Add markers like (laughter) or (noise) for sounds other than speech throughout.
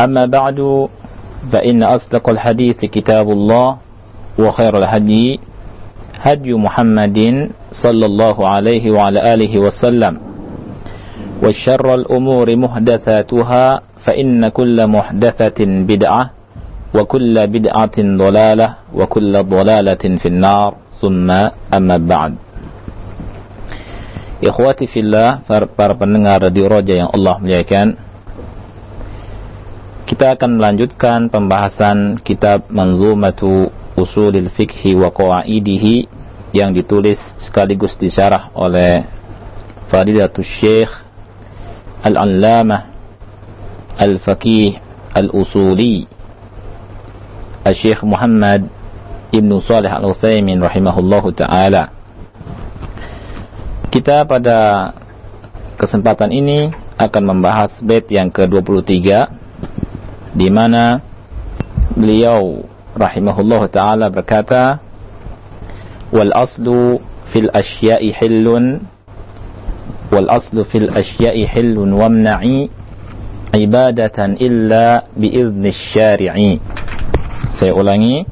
أما بعد فإن أصدق الحديث كتاب الله وخير الهدي هدي محمد صلى الله عليه وعلى آله وسلم وشر الأمور محدثاتها فإن كل محدثة بدعة وكل بدعة ضلالة وكل ضلالة في النار ثم أما بعد Ikhwati fillah, para pendengar Radio Roja yang Allah muliakan Kita akan melanjutkan pembahasan kitab Manzumatu Usulil Fikhi wa Qawaidihi yang ditulis sekaligus disyarah oleh Fadilatul Syekh Al-Allamah Al-Faqih Al-Usuli Al-Syekh Muhammad Ibn Salih Al-Uthaymin rahimahullahu ta'ala. Kita pada kesempatan ini akan membahas bait yang ke-23 di mana beliau rahimahullahu taala berkata wal aslu fil asya'i hillun wal aslu fil asya'i hillun wamna'i ibadatan illa biizni syari'i saya ulangi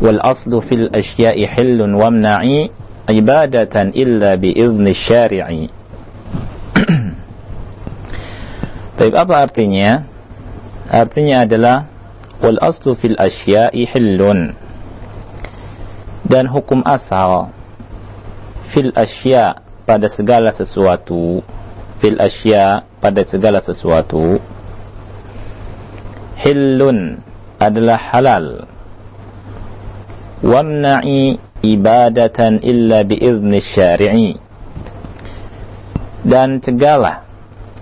wal aslu fil asya'i hillun wamna'i ibadatan illa biizni syari'i Tapi apa artinya? Artinya adalah wal aslu fil asya'i hillun. Dan hukum asal fil asya pada segala sesuatu fil asya pada segala sesuatu hillun adalah halal. Wamna'i ibadatan illa biizni syari'i. Dan cegahlah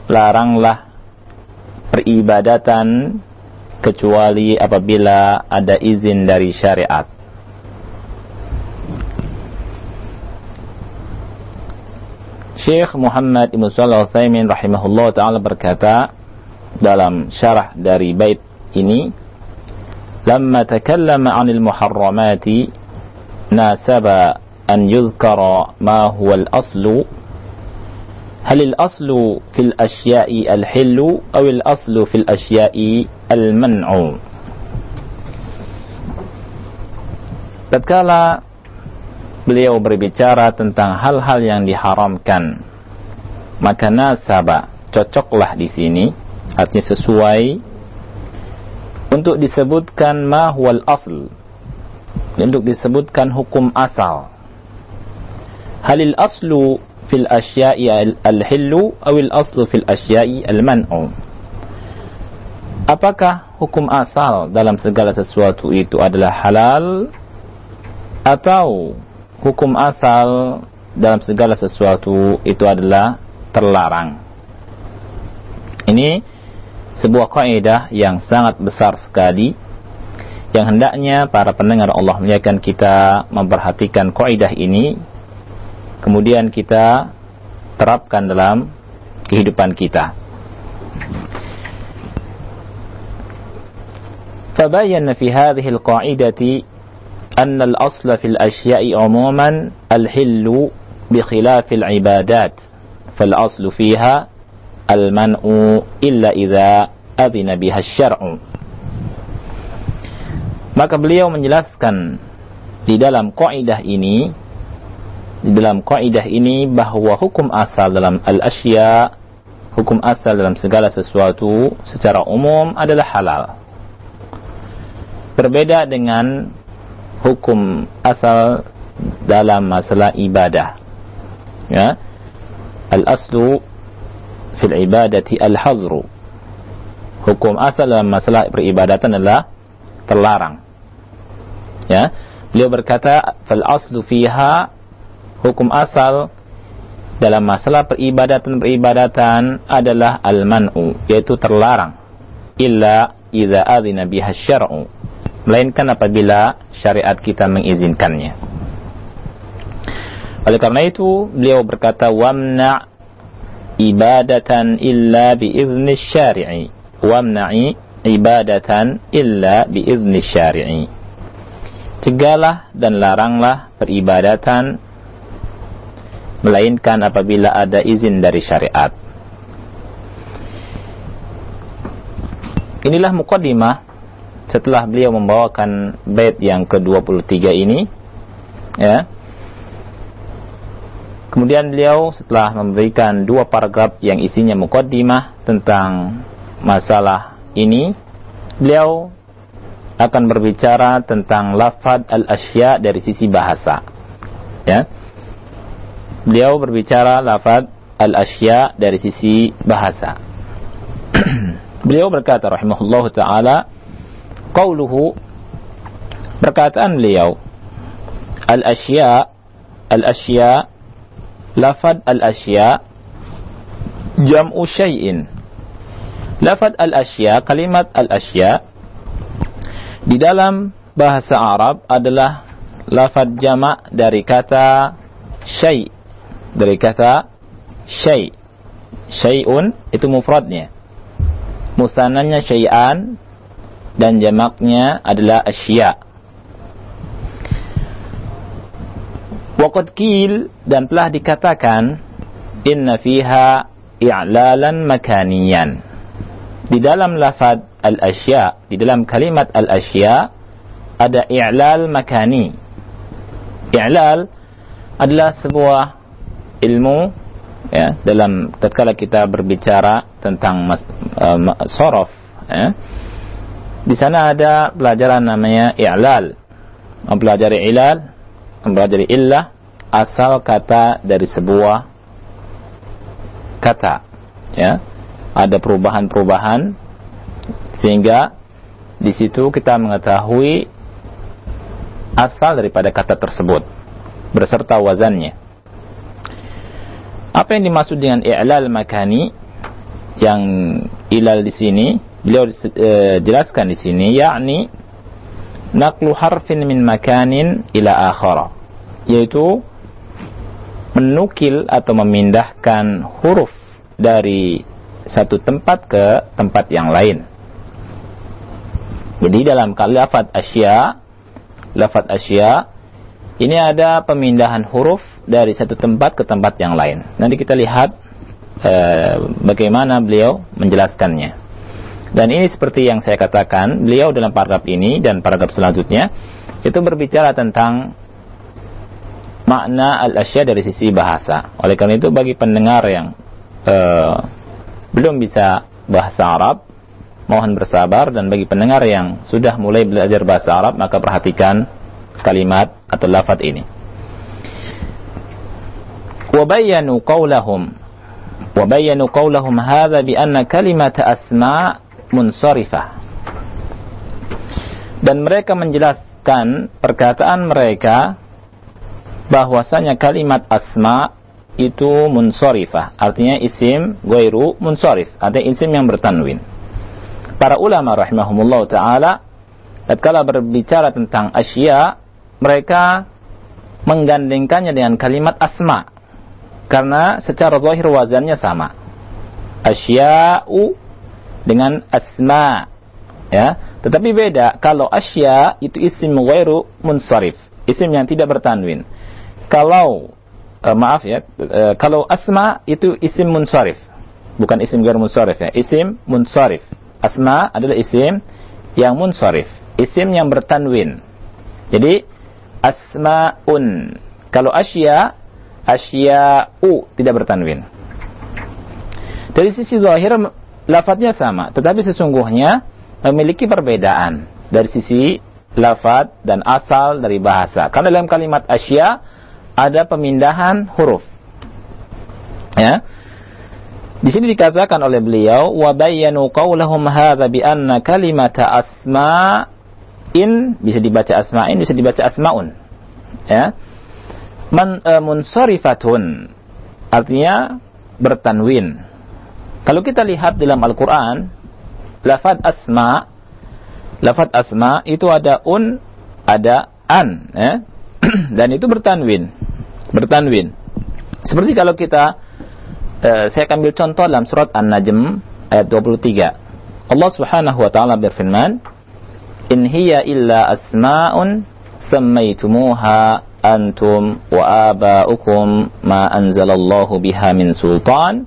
laranglah peribadatan kecuali apabila ada izin dari syariat. Syekh Muhammad Ibn Salah Uthaymin rahimahullah ta'ala berkata dalam syarah dari bait ini Lama takallama anil muharramati nasaba an yudhkara ma huwa al-aslu halil aslu fil asya'i al hillu awil aslu fil asya'i al man'u tatkala beliau berbicara tentang hal-hal yang diharamkan maka nasabah cocoklah di sini artinya sesuai untuk disebutkan mahual asl untuk disebutkan hukum asal. Halil aslu fil asya'i al-hillu awil aslu fil asya'i al-man'u. Apakah hukum asal dalam segala sesuatu itu adalah halal atau hukum asal dalam segala sesuatu itu adalah terlarang? Ini sebuah kaidah yang sangat besar sekali yang hendaknya para pendengar Allah muliakan kita memperhatikan kaidah ini kemudian kita terapkan dalam kehidupan kita. فبين في هذه القاعدة أن الأصل في الأشياء عموما الحل بخلاف العبادات فالأصل فيها المنع إلا إذا أذن بها الشرع maka beliau menjelaskan di dalam kaidah ini di dalam kaidah ini bahwa hukum asal dalam al-asya hukum asal dalam segala sesuatu secara umum adalah halal. Berbeda dengan hukum asal dalam masalah ibadah. Ya. Al-aslu fil ibadati al-hazru. Hukum asal dalam masalah peribadatan adalah terlarang. Ya. Beliau berkata fal aslu fiha hukum asal dalam masalah peribadatan-peribadatan adalah al-man'u yaitu terlarang. Illa idza adzina biha syar'u. Melainkan apabila syariat kita mengizinkannya. Oleh karena itu beliau berkata wamna ibadatan illa biizni syari'i. Wamna'i ibadatan illa biizni syari'i. Cegahlah dan laranglah peribadatan melainkan apabila ada izin dari syariat inilah mukaddimah setelah beliau membawakan bait yang ke-23 ini ya Kemudian beliau setelah memberikan dua paragraf yang isinya mukaddimah tentang masalah ini, beliau akan berbicara tentang lafad al-asya dari sisi bahasa. Ya. Beliau berbicara lafad al-asya dari sisi bahasa. (clears throat) beliau berkata rahimahullahu taala, qauluhu perkataan beliau al-asya al-asya lafad al-asya jam'u syai'in. Lafad al-asya, kalimat al-asya di dalam bahasa Arab adalah lafad jama' dari kata syai' dari kata syai' syai'un itu mufradnya musananya syai'an dan jamaknya adalah asya' Waqad kil dan telah dikatakan inna fiha i'lalan makaniyan. Di dalam lafad al-asya, di dalam kalimat al-asya ada i'lal makani. I'lal adalah sebuah ilmu ya dalam tatkala kita berbicara tentang mas, uh, sorof ya. Di sana ada pelajaran namanya i'lal. Mempelajari ilal mempelajari illah asal kata dari sebuah kata ya ada perubahan-perubahan sehingga di situ kita mengetahui asal daripada kata tersebut berserta wazannya apa yang dimaksud dengan i'lal makani yang ilal di sini beliau e, jelaskan di sini yakni naqlu harfin min makanin ila akhara yaitu menukil atau memindahkan huruf dari satu tempat ke tempat yang lain. Jadi dalam lafaz asya, lafaz asya ini ada pemindahan huruf dari satu tempat ke tempat yang lain. Nanti kita lihat eh, bagaimana beliau menjelaskannya. Dan ini seperti yang saya katakan, beliau dalam paragraf ini dan paragraf selanjutnya itu berbicara tentang makna al-asya dari sisi bahasa. Oleh karena itu bagi pendengar yang uh, belum bisa bahasa Arab, mohon bersabar dan bagi pendengar yang sudah mulai belajar bahasa Arab maka perhatikan kalimat atau lafaz ini. وبينوا قولهم وبينوا قولهم هذا بأن كلمة أسماء munsarifah. Dan mereka menjelaskan perkataan mereka bahwasanya kalimat asma itu munsarifah, artinya isim ghairu munsarif, ada isim yang bertanwin. Para ulama rahimahumullah taala tatkala berbicara tentang asya, mereka menggandengkannya dengan kalimat asma karena secara zahir wazannya sama. Asya'u dengan asma ya Tetapi beda kalau asya itu isim ghairu munsarif, isim yang tidak bertanwin. Kalau uh, maaf ya, uh, kalau asma itu isim munsarif. Bukan isim ghairu munsarif ya, isim munsarif. Asma adalah isim yang munsarif, isim yang bertanwin. Jadi asmaun. Kalau asya, asya'u tidak bertanwin. Dari sisi zahir lafadznya sama, tetapi sesungguhnya memiliki perbedaan dari sisi lafad dan asal dari bahasa. Karena dalam kalimat asya ada pemindahan huruf. Ya. Di sini dikatakan oleh beliau wa bayyanu qaulahum hadza bi anna kalimata asma'in bisa dibaca asma'in bisa dibaca asmaun. Ya. Man uh, munsarifatun. Artinya bertanwin. Kalau kita lihat dalam Al-Qur'an lafad asma lafad asma itu ada un ada an ya. (clears throat) Dan itu bertanwin. Bertanwin. Seperti kalau kita uh, saya akan ambil contoh dalam surat An-Najm ayat 23 Allah Subhanahu wa taala berfirman in hiya illa asma'un sammaytumuha antum wa aba'ukum ma anzalallahu biha min sultan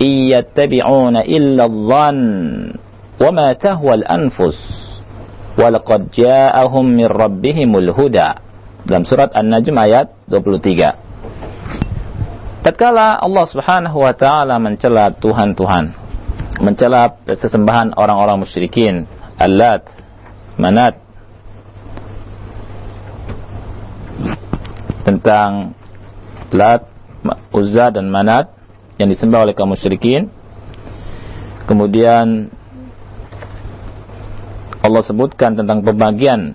iyattabi'una illa dhann وما تهوى الأنفس ولقد جاءهم من ربهم الهدى dalam surat An-Najm ayat 23 tatkala Allah Subhanahu wa taala mencela tuhan-tuhan mencela sesembahan orang-orang musyrikin Allat Manat tentang Lat Uzza dan Manat yang disembah oleh kaum musyrikin kemudian Allah sebutkan tentang pembagian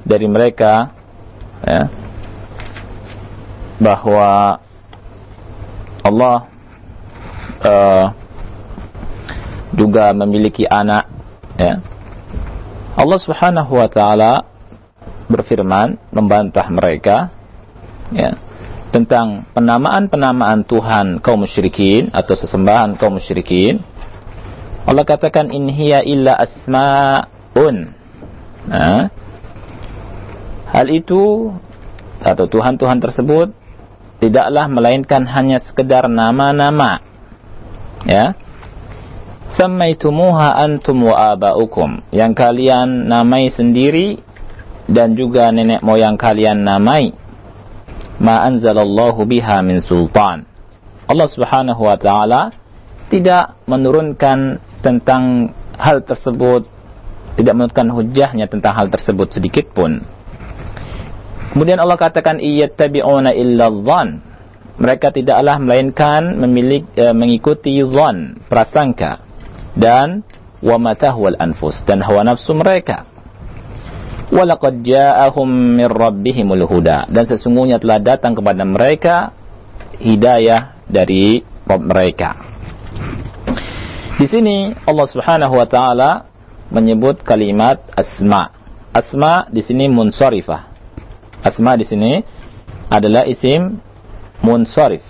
dari mereka ya, bahwa Allah uh, juga memiliki anak ya. Allah Subhanahu wa taala berfirman membantah mereka ya tentang penamaan-penamaan Tuhan kaum musyrikin atau sesembahan kaum musyrikin Allah katakan in hiya illa asma un. Nah, hal itu atau Tuhan-Tuhan tersebut tidaklah melainkan hanya sekedar nama-nama. Ya. Sammaitumuha antum wa aba'ukum. Yang kalian namai sendiri dan juga nenek moyang kalian namai. Ma anzalallahu biha min sultan. Allah Subhanahu wa taala tidak menurunkan tentang hal tersebut tidak menunjukkan hujahnya tentang hal tersebut sedikit pun. Kemudian Allah katakan iyattabi'una illa dhann. Mereka tidaklah melainkan memiliki e, mengikuti dhann, prasangka dan wa matahwal anfus dan hawa nafsu mereka. Walaqad ja'ahum rabbihimul huda dan sesungguhnya telah datang kepada mereka hidayah dari Rabb mereka. Di sini Allah Subhanahu wa taala menyebut kalimat asma. Asma di sini munsharifah. Asma di sini adalah isim munsharif.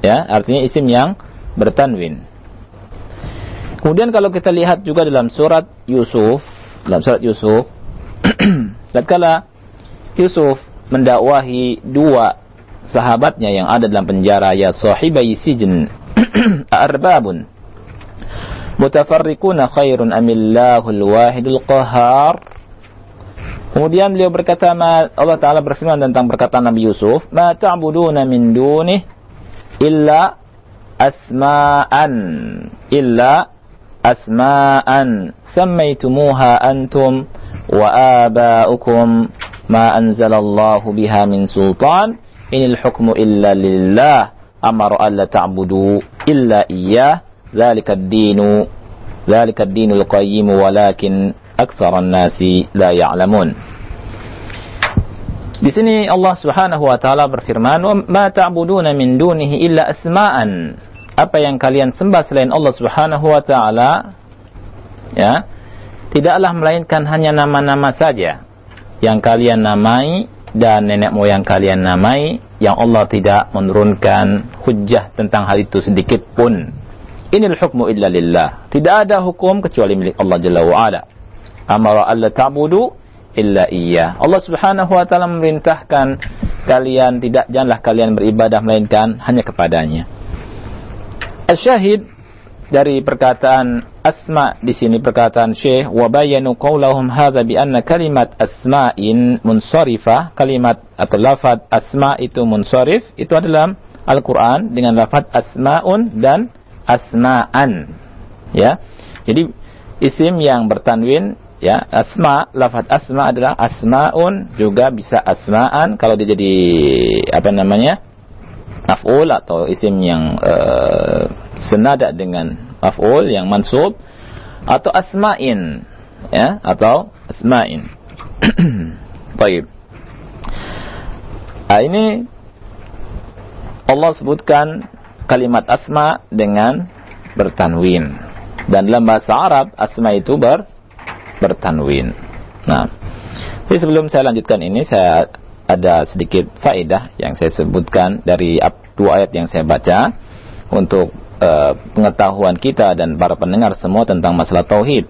Ya, artinya isim yang bertanwin. Kemudian kalau kita lihat juga dalam surat Yusuf, dalam surat Yusuf, (clears throat) tatkala Yusuf mendakwahi dua sahabatnya yang ada dalam penjara ya sahibai sijin (clears throat) arbabun mutafarriquna khairun amillahul wahidul qahar Kemudian beliau berkata Allah taala berfirman tentang perkataan Nabi Yusuf, "Ma ta'buduna min dunih illa asma'an illa asma'an sammaytumuha antum wa aba'ukum ma anzalallahu biha min sultan inil hukmu illa lillah amara alla ta'budu illa iyyah ذلك الدين ذلك الدين القيم ولكن أكثر الناس لا يعلمون Di sini Allah Subhanahu wa taala berfirman, "Wa ma ta'buduna min dunihi illa asma'an." Apa yang kalian sembah selain Allah Subhanahu wa taala ya, tidaklah melainkan hanya nama-nama saja yang kalian namai dan nenek moyang kalian namai yang Allah tidak menurunkan hujah tentang hal itu sedikit pun Inil hukmu illa lillah. Tidak ada hukum kecuali milik Allah Jalla wa'ala. amara alla ta'budu illa iya. Allah Subhanahu wa taala memerintahkan kalian tidak janganlah kalian beribadah melainkan hanya kepadanya. Asyahid dari perkataan asma di sini perkataan Syekh wa bayanu qaulahum hadza bi anna kalimat asma'in munsharifah kalimat atau lafaz asma itu munsharif itu adalah Al-Qur'an dengan lafaz asma'un dan asma'an ya. Jadi isim yang bertanwin ya asma lafaz asma adalah asmaun juga bisa asma'an kalau dia jadi apa namanya maf'ul atau isim yang uh, senada dengan maf'ul yang mansub atau asma'in ya atau asma'in. (clears throat) Baik. Nah, ini Allah sebutkan kalimat asma dengan bertanwin dan dalam bahasa Arab asma itu ber bertanwin. Nah, jadi sebelum saya lanjutkan ini saya ada sedikit faedah yang saya sebutkan dari dua ayat yang saya baca untuk uh, pengetahuan kita dan para pendengar semua tentang masalah tauhid.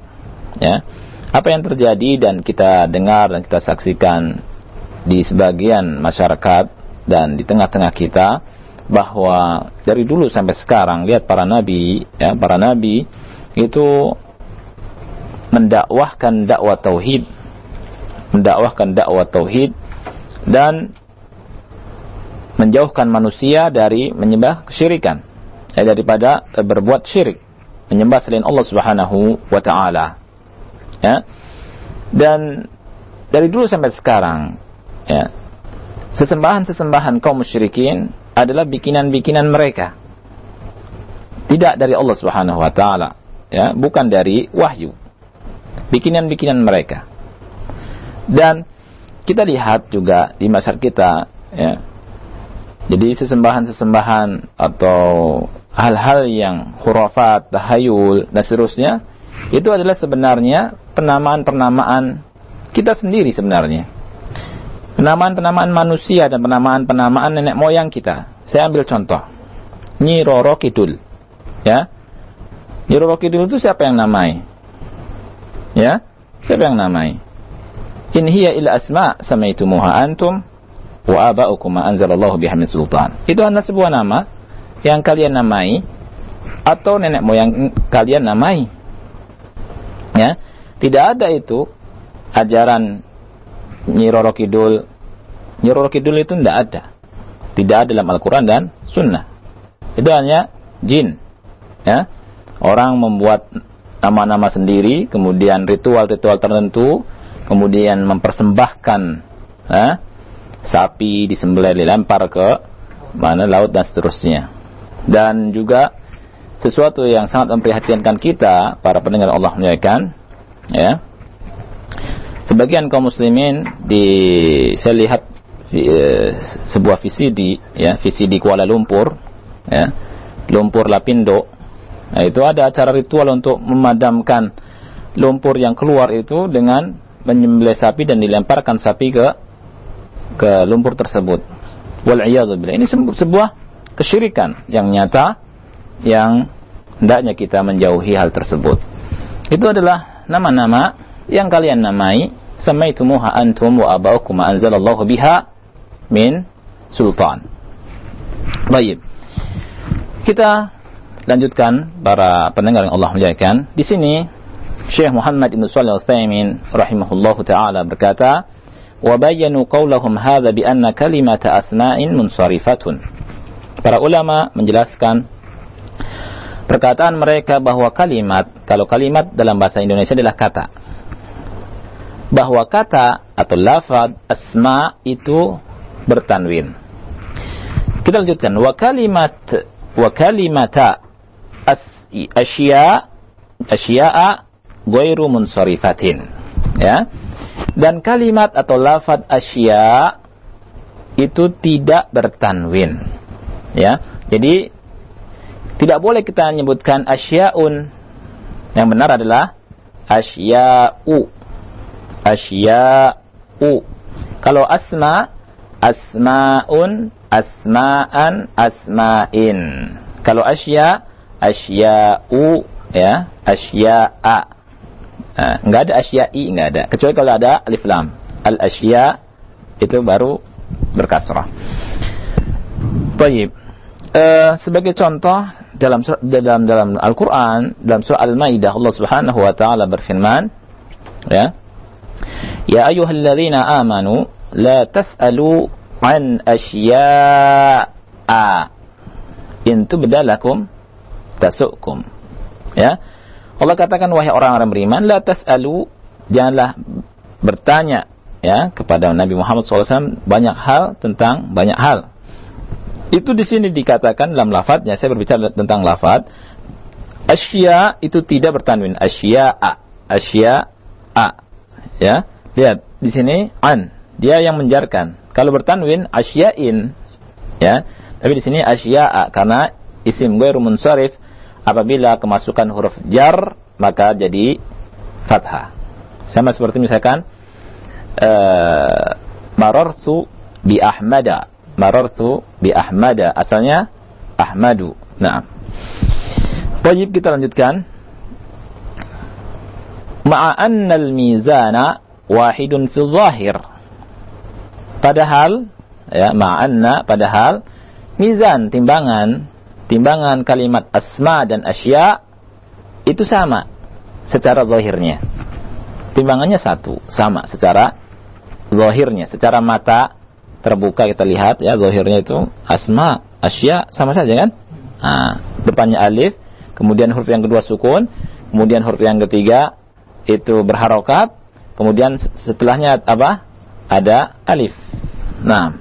Ya. Apa yang terjadi dan kita dengar dan kita saksikan di sebagian masyarakat dan di tengah-tengah kita bahwa dari dulu sampai sekarang lihat para nabi ya para nabi itu mendakwahkan dakwah tauhid mendakwahkan dakwah tauhid dan menjauhkan manusia dari menyembah kesyirikan. Eh, daripada berbuat syirik. Menyembah selain Allah Subhanahu wa taala. Ya. Dan dari dulu sampai sekarang ya sesembahan-sesembahan kaum musyrikin adalah bikinan-bikinan mereka. Tidak dari Allah Subhanahu wa taala ya bukan dari wahyu. Bikinan-bikinan mereka. Dan kita lihat juga di masyarakat kita ya jadi sesembahan-sesembahan atau hal-hal yang khurafat, tahayul dan seterusnya itu adalah sebenarnya penamaan-penamaan kita sendiri sebenarnya. Penamaan-penamaan manusia dan penamaan-penamaan nenek moyang kita. Saya ambil contoh. Nyi Roro Kidul. Ya. Nyi Roro Kidul itu siapa yang namai? Ya. Siapa yang namai? In hiya illa asma samaitumuha antum wa aba'ukum ma anzalallahu biha min sultan. Itu adalah sebuah nama yang kalian namai atau nenek moyang kalian namai. Ya. Tidak ada itu ajaran Nyiroro Kidul. Nyiroro Kidul itu tidak ada. Tidak ada dalam Al-Quran dan Sunnah. Itu hanya jin. Ya. Orang membuat nama-nama sendiri, kemudian ritual-ritual tertentu, kemudian mempersembahkan eh, sapi disembelih dilempar ke mana laut dan seterusnya. Dan juga sesuatu yang sangat memprihatinkan kita para pendengar Allah muliakan ya. Sebagian kaum muslimin di saya lihat eh, sebuah VCD ya VCD Kuala Lumpur ya. Lumpur Lapindo. Nah, itu ada acara ritual untuk memadamkan lumpur yang keluar itu dengan menyembelih sapi dan dilemparkan sapi ke ke lumpur tersebut. Wal Ini sebuah kesyirikan yang nyata yang hendaknya kita menjauhi hal tersebut. Itu adalah nama-nama yang kalian namai samaitumuha antum wa abaukum ma anzalallahu biha min sultan. Baik. Kita lanjutkan para pendengar yang Allah muliakan. Di sini Syekh Muhammad Ibn Salih Al-Thaymin rahimahullahu ta'ala berkata, وَبَيَّنُوا قَوْلَهُمْ هَذَا بِأَنَّ كَلِمَةَ أَسْمَاءٍ مُنْصَرِفَةٌ Para ulama menjelaskan perkataan mereka bahwa kalimat, kalau kalimat dalam bahasa Indonesia adalah kata. Bahwa kata atau lafad asma itu bertanwin. Kita lanjutkan. Wa kalimat wa kalimata asya asya'a ghairu munsarifatin. Ya. Dan kalimat atau lafad asya itu tidak bertanwin. Ya. Jadi tidak boleh kita menyebutkan asyaun. Yang benar adalah asya'u. Asya'u. Kalau asma asmaun, asma'an, asma'in. Kalau asya asya'u ya, asya'a Nah, nggak ada asya'i, nggak ada. Kecuali kalau ada alif lam. Al asya itu baru berkasrah. Baik. Uh, sebagai contoh dalam dalam dalam Al-Qur'an dalam surah Al-Maidah Allah Subhanahu wa taala berfirman ya Ya ayyuhalladzina amanu la tas'alu an asya'a in tubdalakum tasukum ya Allah katakan wahai orang-orang beriman la tas'alu. Janganlah bertanya ya kepada Nabi Muhammad SAW banyak hal tentang banyak hal. Itu di sini dikatakan dalam lafadznya. Saya berbicara tentang lafadz. Asya itu tidak bertanwin. Asya a. Asya a. Ya lihat di sini an. Dia yang menjarkan. Kalau bertanwin asya'in. Ya tapi di sini asya'a karena isim ghairu munsharif apabila kemasukan huruf jar maka jadi fathah sama seperti misalkan uh, marartu bi ahmada marartu bi Ahmada. Asalnya Ahmadu. Nah. Wajib kita lanjutkan. Ma'a mizana wahidun fi zahir. Padahal ya ma'anna padahal mizan timbangan timbangan kalimat asma dan asya itu sama secara zahirnya. Timbangannya satu, sama secara zahirnya, secara mata terbuka kita lihat ya zahirnya itu asma asya sama saja kan? Nah, depannya alif kemudian huruf yang kedua sukun kemudian huruf yang ketiga itu berharokat kemudian setelahnya apa? Ada alif. Nah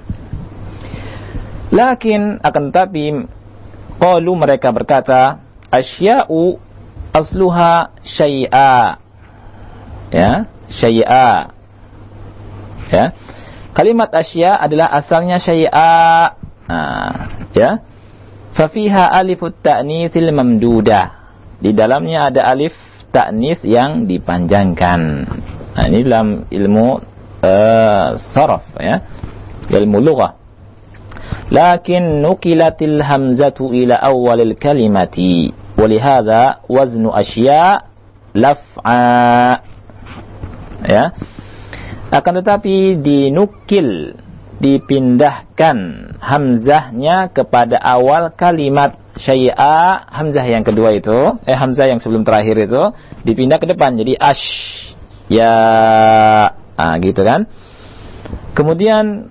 lakin akan tetapi qalu mereka berkata asya'u asluha syai'a ya syai'a ya Kalimat asya adalah asalnya syai'a. Nah, ya. Fafiha alifut ta'nitsil mamdudah. Di dalamnya ada alif ta'nis yang dipanjangkan. Nah, ini dalam ilmu uh, saraf ya. Ilmu lughah lakin nukilatil hamzatu ila awalil kalimati. Walihada waznu asya laf'a. Ya. Akan tetapi dinukil dipindahkan hamzahnya kepada awal kalimat syai'a hamzah yang kedua itu eh hamzah yang sebelum terakhir itu dipindah ke depan jadi ash ya ah, gitu kan. Kemudian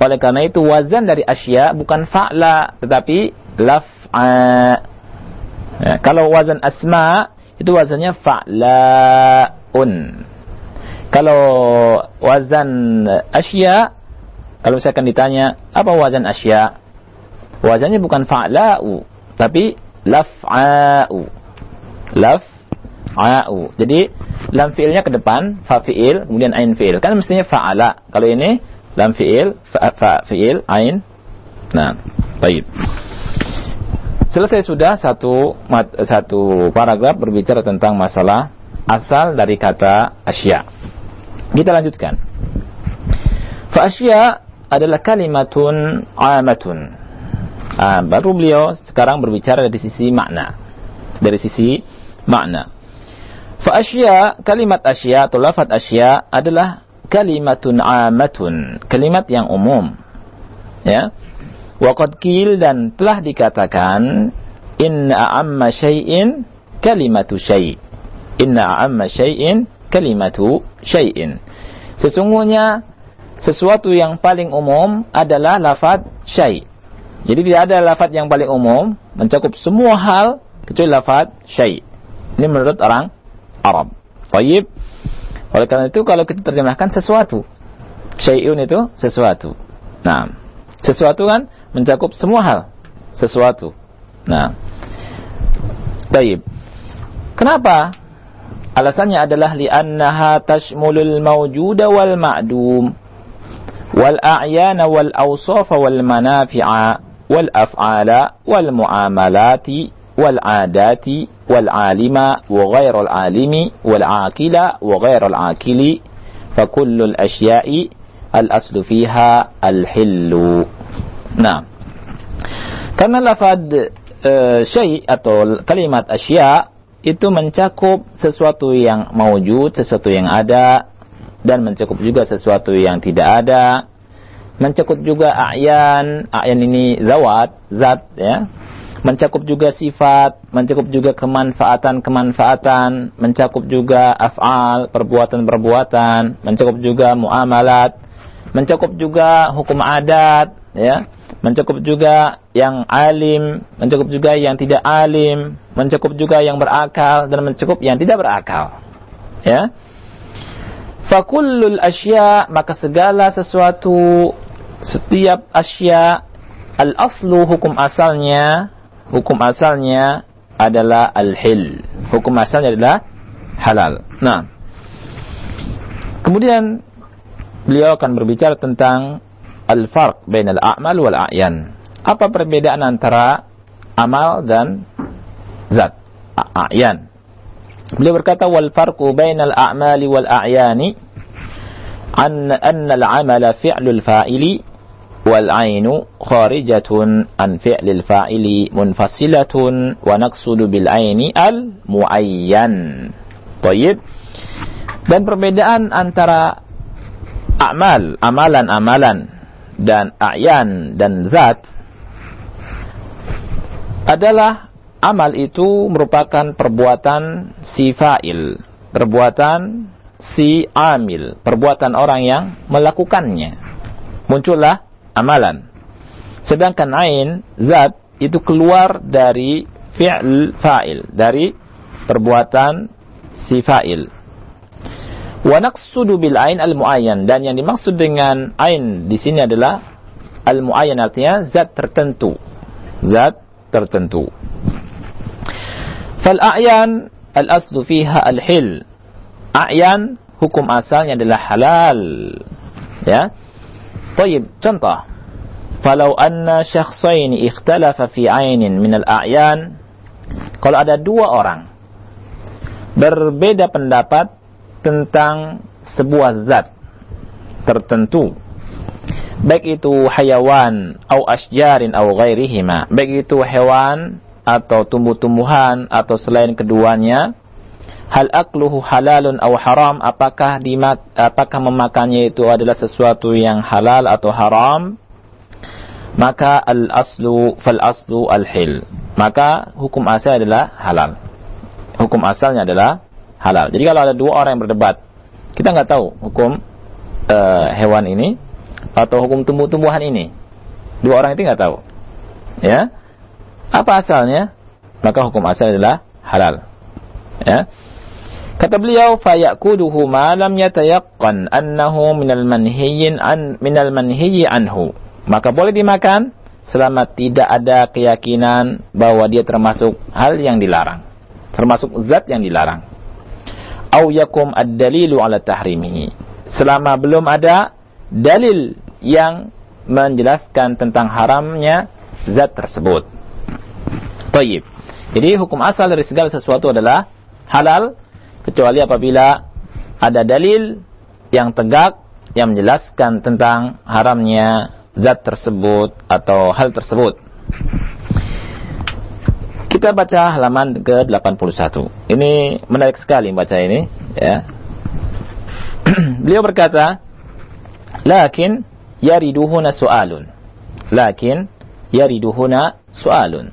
oleh karena itu wazan dari asya bukan fa'la tetapi laf'a ya, kalau wazan asma itu wazannya fa'laun kalau wazan asya, kalau misalkan ditanya, apa wazan asya? Wazannya bukan fa'la'u, tapi laf'a'u. Laf'a'u. Jadi, lam fi'ilnya ke depan, fa fi'il, kemudian ain fi'il. Kan mestinya fa'ala. Kalau ini, lam fi'il, fa, fa fi'il, ain. Nah, baik. Selesai sudah satu satu paragraf berbicara tentang masalah asal dari kata asya. Kita lanjutkan. Fa'asya adalah kalimatun amatun. Ah, baru beliau sekarang berbicara dari sisi makna. Dari sisi makna. Fa'asya, kalimat asya atau lafad asya adalah kalimatun amatun. Kalimat yang umum. Ya. Waqad kil dan telah dikatakan inna a'amma syai'in kalimatu syai'. Inna a'amma syai'in kalimatu syai'in. Sesungguhnya sesuatu yang paling umum adalah lafaz syai'. Jadi tidak ada lafaz yang paling umum mencakup semua hal kecuali lafaz syai'. Ini menurut orang Arab. Baik. Oleh karena itu kalau kita terjemahkan sesuatu. Syai'un itu sesuatu. Nah, sesuatu kan mencakup semua hal. Sesuatu. Nah. Baik. Kenapa Alasannya adalah li'annaha tashmulul mawjuda wal ma'dum wal a'yana wal awsafa wal manafi'a wal af'ala wal mu'amalati wal adati wa ghairal aqili fa kullul asya'i al aslu fiha al hillu. Nah, karena lafad uh, syai atau kalimat asya itu mencakup sesuatu yang mewujud, sesuatu yang ada, dan mencakup juga sesuatu yang tidak ada. Mencakup juga a'yan, a'yan ini zawat, zat ya. Mencakup juga sifat, mencakup juga kemanfaatan-kemanfaatan, mencakup juga af'al, perbuatan-perbuatan, mencakup juga muamalat, mencakup juga hukum adat, ya mencakup juga yang alim, mencakup juga yang tidak alim, mencakup juga yang berakal dan mencakup yang tidak berakal. Ya. Fakullul asya maka segala sesuatu setiap asya al aslu hukum asalnya hukum asalnya adalah al hil. Hukum asalnya adalah halal. Nah, kemudian beliau akan berbicara tentang al-farq bainal a'mal wal a'yan. Apa perbedaan antara amal dan zat? A'yan. Beliau berkata wal farqu bainal a'mali wal a'yani an anna al-'amala fi'lul fa'ili wal 'ainu kharijatun an fi'lil fa'ili munfasilatun wa naqsudu bil 'aini al muayyan. Baik. Dan perbedaan antara amal, amalan-amalan dan a'yan dan zat adalah amal itu merupakan perbuatan si fa'il, perbuatan si amil, perbuatan orang yang melakukannya. Muncullah amalan. Sedangkan ain, zat, itu keluar dari fi'il fa'il, dari perbuatan si fa'il. Wa naqsudu bil ain al muayyan dan yang dimaksud dengan ain di sini adalah al muayyan artinya zat tertentu. Zat tertentu. Fal a'yan al aslu fiha al hil. A'yan hukum asalnya adalah halal. Ya. Tayyib, contoh. Falau anna syakhsaini ikhtalafa fi ainin min al a'yan kalau ada dua orang berbeda pendapat tentang sebuah zat tertentu baik itu hayawan atau asjarin atau ghairihima baik itu hewan atau tumbuh-tumbuhan atau selain keduanya hal akluhu halalun atau haram apakah dimak apakah memakannya itu adalah sesuatu yang halal atau haram maka al aslu fal aslu al hil maka hukum asal adalah halal hukum asalnya adalah halal. Jadi kalau ada dua orang yang berdebat, kita nggak tahu hukum uh, hewan ini atau hukum tumbuh-tumbuhan ini. Dua orang itu nggak tahu. Ya. Apa asalnya? Maka hukum asal adalah halal. Ya. Kata beliau, fayakuduhu ma lam yatayaqqan annahu minal manhiyyin an minal manhiyyi anhu. Maka boleh dimakan selama tidak ada keyakinan bahwa dia termasuk hal yang dilarang. Termasuk zat yang dilarang au yakum ad-dalilu ala tahrimihi. Selama belum ada dalil yang menjelaskan tentang haramnya zat tersebut. Tayyib. Jadi hukum asal dari segala sesuatu adalah halal kecuali apabila ada dalil yang tegak yang menjelaskan tentang haramnya zat tersebut atau hal tersebut. Kita baca halaman ke-81. Ini menarik sekali baca ini, ya. (clears throat) Beliau berkata, "Lakin yariduhuna su'alun." Lakin yariduhuna su'alun.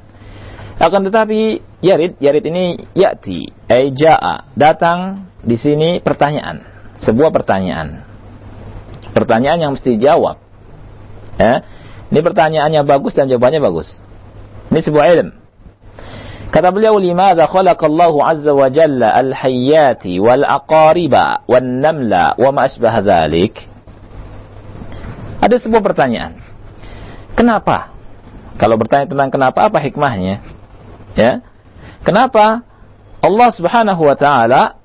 Akan tetapi yarid, yarid ini yati, ay ja'a, datang di sini pertanyaan, sebuah pertanyaan. Pertanyaan yang mesti dijawab. Ya. Ini pertanyaannya bagus dan jawabannya bagus. Ini sebuah ilmu. Kata beliau, "Limadza khalaqallahu azza wa jalla al-hayyati wal aqariba wan namla wa ma asbah dzalik?" Ada sebuah pertanyaan. Kenapa? Kalau bertanya tentang kenapa, apa hikmahnya? Ya. Kenapa Allah Subhanahu wa taala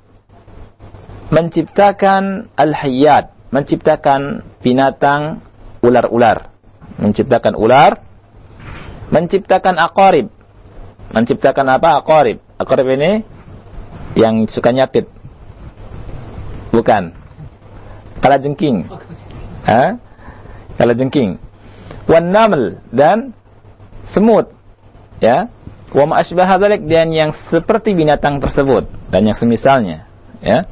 menciptakan al-hayyat, menciptakan binatang ular-ular, menciptakan ular, menciptakan aqarib, menciptakan apa? Aqarib. Aqarib ini yang suka nyapit. Bukan. Kala jengking. Ha? Kala jengking. Wan dan semut. Ya. Wa ma asbaha dan yang seperti binatang tersebut dan yang semisalnya ya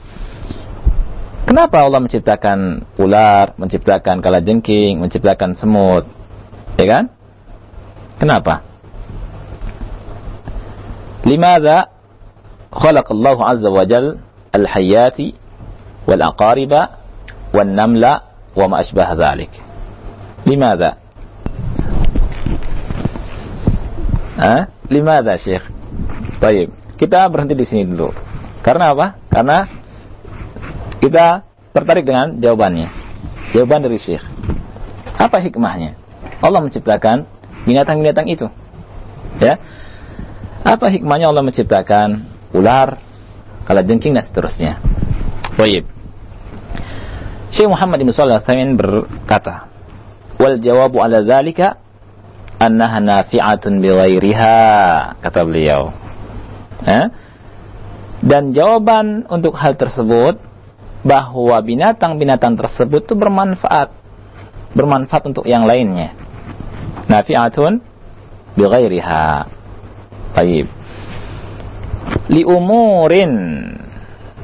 Kenapa Allah menciptakan ular, menciptakan kalajengking, menciptakan semut? Ya kan? Kenapa? Limadha khalaq Allah azza wa jal al-hayati wal aqariba wal namla wa ma asbah dhalik. Limadha? Ha? Limadha, Syekh? Baik, kita berhenti di sini dulu. Karena apa? Karena kita tertarik dengan jawabannya. Jawaban dari Syekh. Apa hikmahnya? Allah menciptakan binatang-binatang itu. Ya. Apa hikmahnya Allah menciptakan ular, kalajengking dan seterusnya? Baik. Syekh Muhammad bin Shalih Al berkata, "Wal jawabu ala dzalika annaha nafi'atun bi ghairiha," kata beliau. Eh? Dan jawaban untuk hal tersebut bahwa binatang-binatang tersebut itu bermanfaat. Bermanfaat untuk yang lainnya. Nafi'atun bighairiha baik li umurin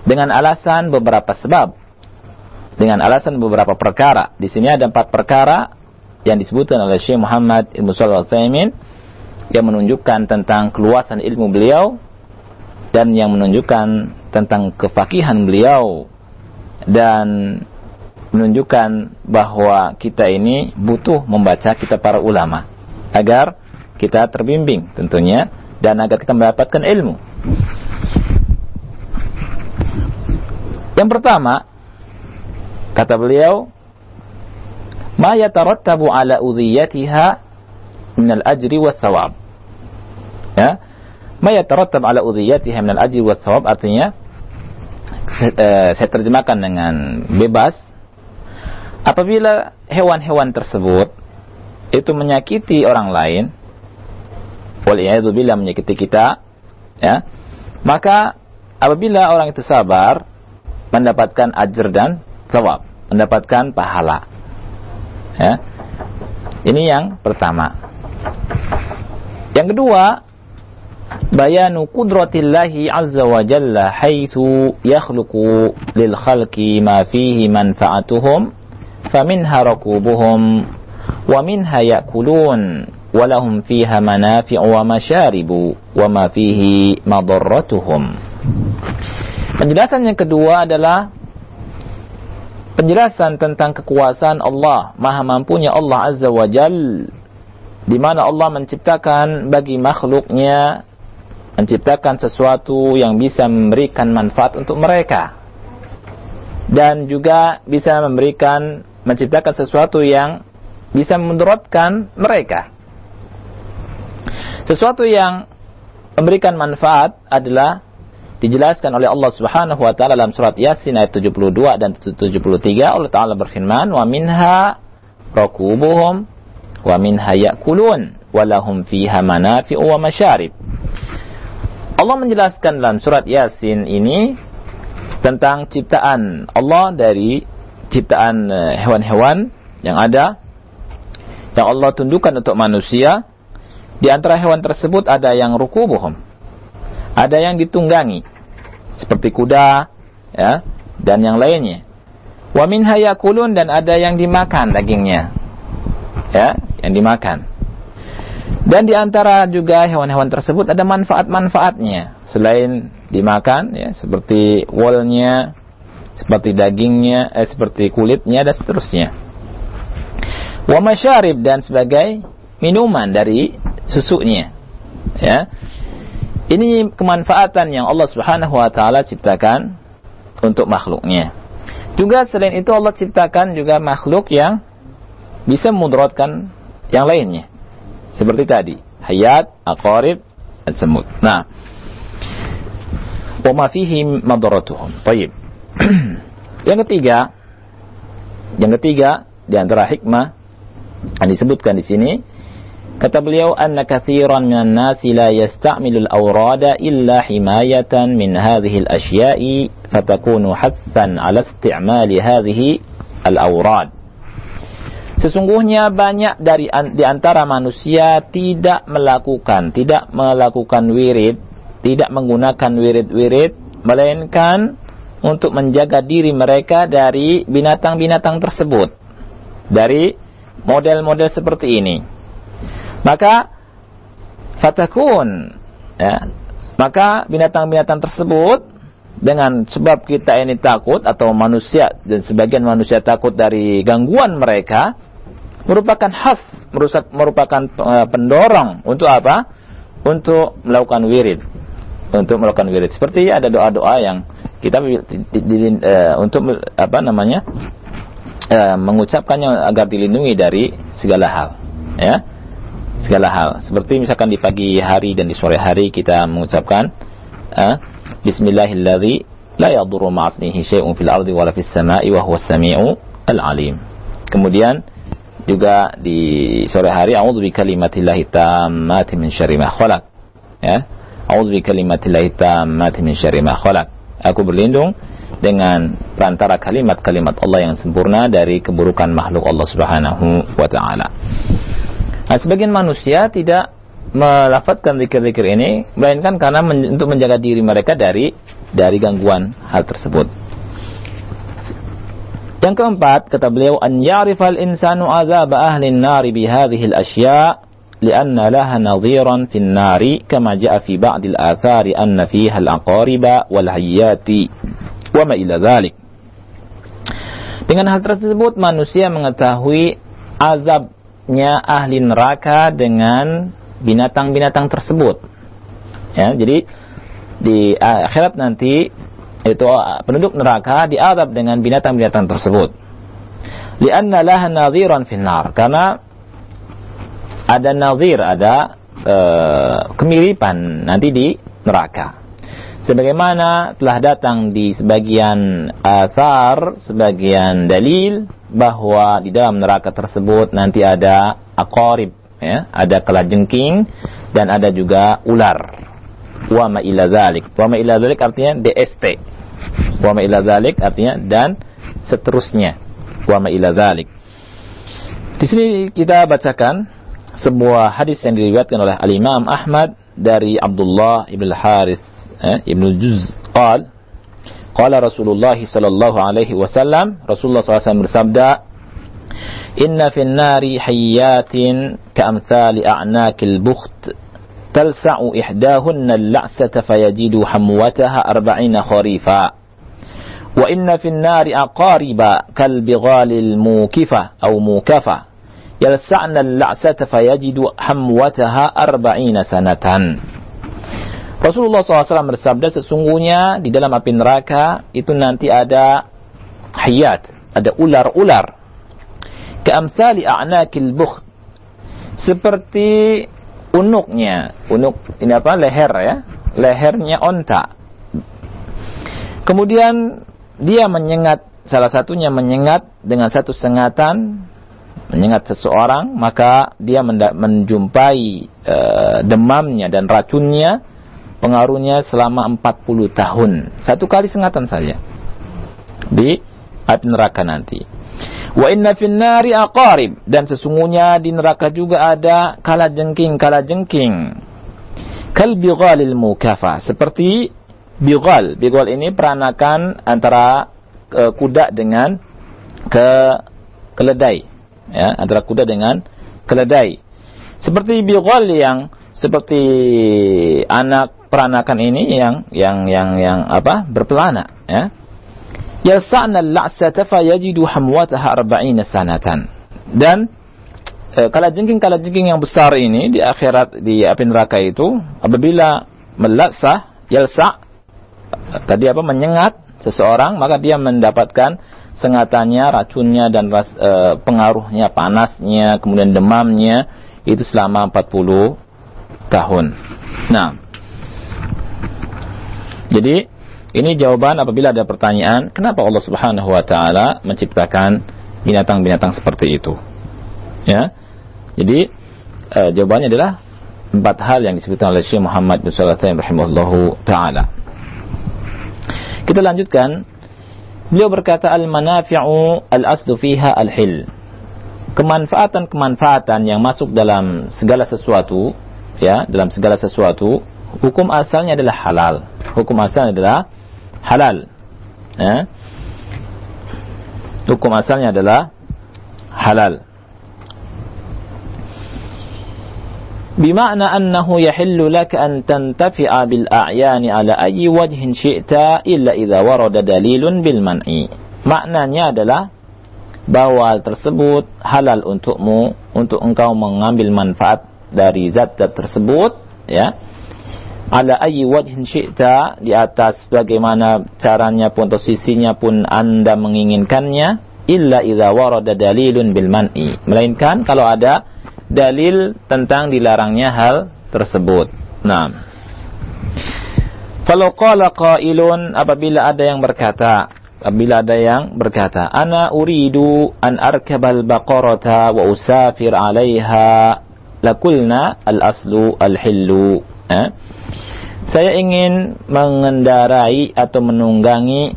dengan alasan beberapa sebab. Dengan alasan beberapa perkara. Di sini ada empat perkara yang disebutkan oleh Syekh Muhammad Ibnu Shalih Al yang menunjukkan tentang keluasan ilmu beliau dan yang menunjukkan tentang kefakihan beliau dan menunjukkan bahwa kita ini butuh membaca kitab para ulama agar kita terbimbing tentunya dan agar kita mendapatkan ilmu. Yang pertama kata beliau ma yatarattabu ala udhiyatiha min al-ajri wa thawab. Ya. Ma yatarattab ala udhiyatiha min al-ajri wa thawab artinya Eh, saya terjemahkan dengan bebas apabila hewan-hewan tersebut itu menyakiti orang lain bila menyakiti kita ya maka apabila orang itu sabar mendapatkan ajar dan thawab mendapatkan pahala ya. Ini yang pertama. Yang kedua bayanu qudratillahi azza wa jalla haitsu yakhluqu lil khalqi ma fihi manfa'atuhum faminha rakubuhum wa minha ya'kulun wa lahum fiha manafi'u wa masharibu wa ma fihi madarratuhum. Penjelasan yang kedua adalah penjelasan tentang kekuasaan Allah, maha mampunya Allah Azza wa Jal, di mana Allah menciptakan bagi makhluknya menciptakan sesuatu yang bisa memberikan manfaat untuk mereka. Dan juga bisa memberikan menciptakan sesuatu yang bisa memudaratkan mereka. Sesuatu yang memberikan manfaat adalah dijelaskan oleh Allah Subhanahu wa taala dalam surat Yasin ayat 72 dan 73 Allah taala berfirman wa minha rakubuhum wa minha yakulun wa lahum fiha manafi'u wa masyarib Allah menjelaskan dalam surat Yasin ini tentang ciptaan Allah dari ciptaan eh, hewan-hewan yang ada yang Allah tundukkan untuk manusia. Di antara hewan tersebut ada yang rukubuhum. Ada yang ditunggangi seperti kuda ya dan yang lainnya. Wa min hayakulun dan ada yang dimakan dagingnya. Ya, yang dimakan. Dan di antara juga hewan-hewan tersebut ada manfaat-manfaatnya selain dimakan ya seperti woolnya, seperti dagingnya, eh, seperti kulitnya dan seterusnya. Wa masyarib dan sebagai minuman dari susunya. Ya. Ini kemanfaatan yang Allah Subhanahu wa taala ciptakan untuk makhluknya. Juga selain itu Allah ciptakan juga makhluk yang bisa memudaratkan yang lainnya. Seperti tadi, hayat, aqarib, dan semut. Nah, wa ma fihi madaratuhum. Baik. (clears throat) yang ketiga, yang ketiga di antara hikmah yang disebutkan di sini kata beliau anna katsiran minan nasi la yasta'milu al-awrada illa himayatan min hadhihi al-ashya'i fatakunu hathan ala isti'mali hadhihi al-awrad Sesungguhnya banyak dari di antara manusia tidak melakukan, tidak melakukan wirid, tidak menggunakan wirid-wirid, melainkan untuk menjaga diri mereka dari binatang-binatang tersebut. Dari model-model seperti ini. Maka fatakun ya, maka binatang-binatang tersebut dengan sebab kita ini takut atau manusia dan sebagian manusia takut dari gangguan mereka merupakan khas merusak merupakan eh, pendorong untuk apa? Untuk melakukan wirid. Untuk melakukan wirid. Seperti ada doa-doa yang kita uh, untuk apa namanya? Uh, mengucapkannya agar dilindungi dari segala hal, ya. Segala hal. Seperti misalkan di pagi hari dan di sore hari kita mengucapkan uh, Bismillahilladzi la yadurru syai'un fil ardi wala fis sama'i wa samiu al-alim. Kemudian juga di sore hari a'udzu bi kalimatillahi tammati min syarri ma khalaq ya a'udzu bi kalimatillahi tammati min syarri ma khalaq aku berlindung dengan perantara kalimat-kalimat Allah yang sempurna dari keburukan makhluk Allah Subhanahu wa taala nah, sebagian manusia tidak melafatkan zikir-zikir ini melainkan karena men untuk menjaga diri mereka dari dari gangguan hal tersebut yang keempat, kata beliau, an ya'rifal insanu azab ahli nari bihadhihi al-asya' لأن لها نظيرا في النار كما جاء في بعض الآثار أن فيها الأقارب والعيات وما إلى ذلك Dengan hal tersebut manusia mengetahui azabnya ahli neraka dengan binatang-binatang tersebut. Ya, jadi di akhirat nanti itu uh, penduduk neraka diadab dengan binatang-binatang tersebut. Lianna laha nadhiran finnar karena ada nadhir, ada uh, kemiripan nanti di neraka. Sebagaimana telah datang di sebagian asar, sebagian dalil bahwa di dalam neraka tersebut nanti ada akorib, ya, ada kelajengking dan ada juga ular wa ma ila zalik. Wa ma ila zalik artinya DST. Wa ma ila zalik artinya dan seterusnya. Wa ma ila zalik. Di sini kita bacakan sebuah hadis yang diriwayatkan oleh Al-Imam Ahmad dari Abdullah ibn ابن الجز قال قال رسول الله صلى الله عليه وسلم رسول الله صلى الله عليه وسلم رسبدا إن في النار حيات كأمثال أعناك البخت تلسع إحداهن اللعسة فيجد حموتها أربعين خريفا. وإن في النار أقارب كالبغال الموكفة أو موكفة يلسعن اللعسة فيجد حموتها أربعين سنة. Rasulullah SAW bersabda sesungguhnya di dalam api neraka itu nanti ada hayat, ada ular-ular. Keamsali a'nakil bukh. Seperti unuknya, unuk ini apa? leher ya, lehernya onta. Kemudian dia menyengat salah satunya menyengat dengan satu sengatan menyengat seseorang maka dia menjumpai e, demamnya dan racunnya pengaruhnya selama 40 tahun satu kali sengatan saja di api neraka nanti Wa inna finnari aqarib dan sesungguhnya di neraka juga ada kala jengking kala jengking. Kal bighalil mukafa seperti bighal. Bighal ini peranakan antara uh, kuda dengan ke keledai ya antara kuda dengan keledai. Seperti bighal yang seperti anak peranakan ini yang yang yang yang apa berpelana ya yasa'na al-la'sata fayajidu hamwataha arba'ina sanatan. Dan e, kalajengking kalajengking yang besar ini di akhirat di api neraka itu apabila melaksa yalsa tadi apa menyengat seseorang maka dia mendapatkan sengatannya, racunnya dan ras, e, pengaruhnya panasnya, kemudian demamnya itu selama 40 tahun. Nah, jadi ini jawaban apabila ada pertanyaan, kenapa Allah Subhanahu wa taala menciptakan binatang-binatang seperti itu? Ya. Jadi e, jawabannya adalah empat hal yang disebutkan oleh Syekh Muhammad bin Shalih taala. Kita lanjutkan. Beliau berkata al-manafi'u al-aslu fiha al-hil. kemanfaatan-kemanfaatan yang masuk dalam segala sesuatu ya dalam segala sesuatu hukum asalnya adalah halal hukum asalnya adalah halal ya. hukum asalnya adalah halal بمعنى أنه يحل لك أن تنتفع بالأعيان على أي وجه شئت إلا إذا ورد دليل بالمنع maknanya adalah bahwa hal tersebut halal untukmu untuk engkau mengambil manfaat dari zat-zat tersebut ya ala ayyi wajhin syi'ta di atas bagaimana caranya pun atau sisinya pun Anda menginginkannya illa idza warada dalilun bil man'i melainkan kalau ada dalil tentang dilarangnya hal tersebut. Nah, kalau qala qailun apabila ada yang berkata, apabila ada yang berkata, ana uridu an arkabal baqarata wa usafir 'alaiha lakulna al-aslu al-hillu. Eh? Saya ingin mengendarai atau menunggangi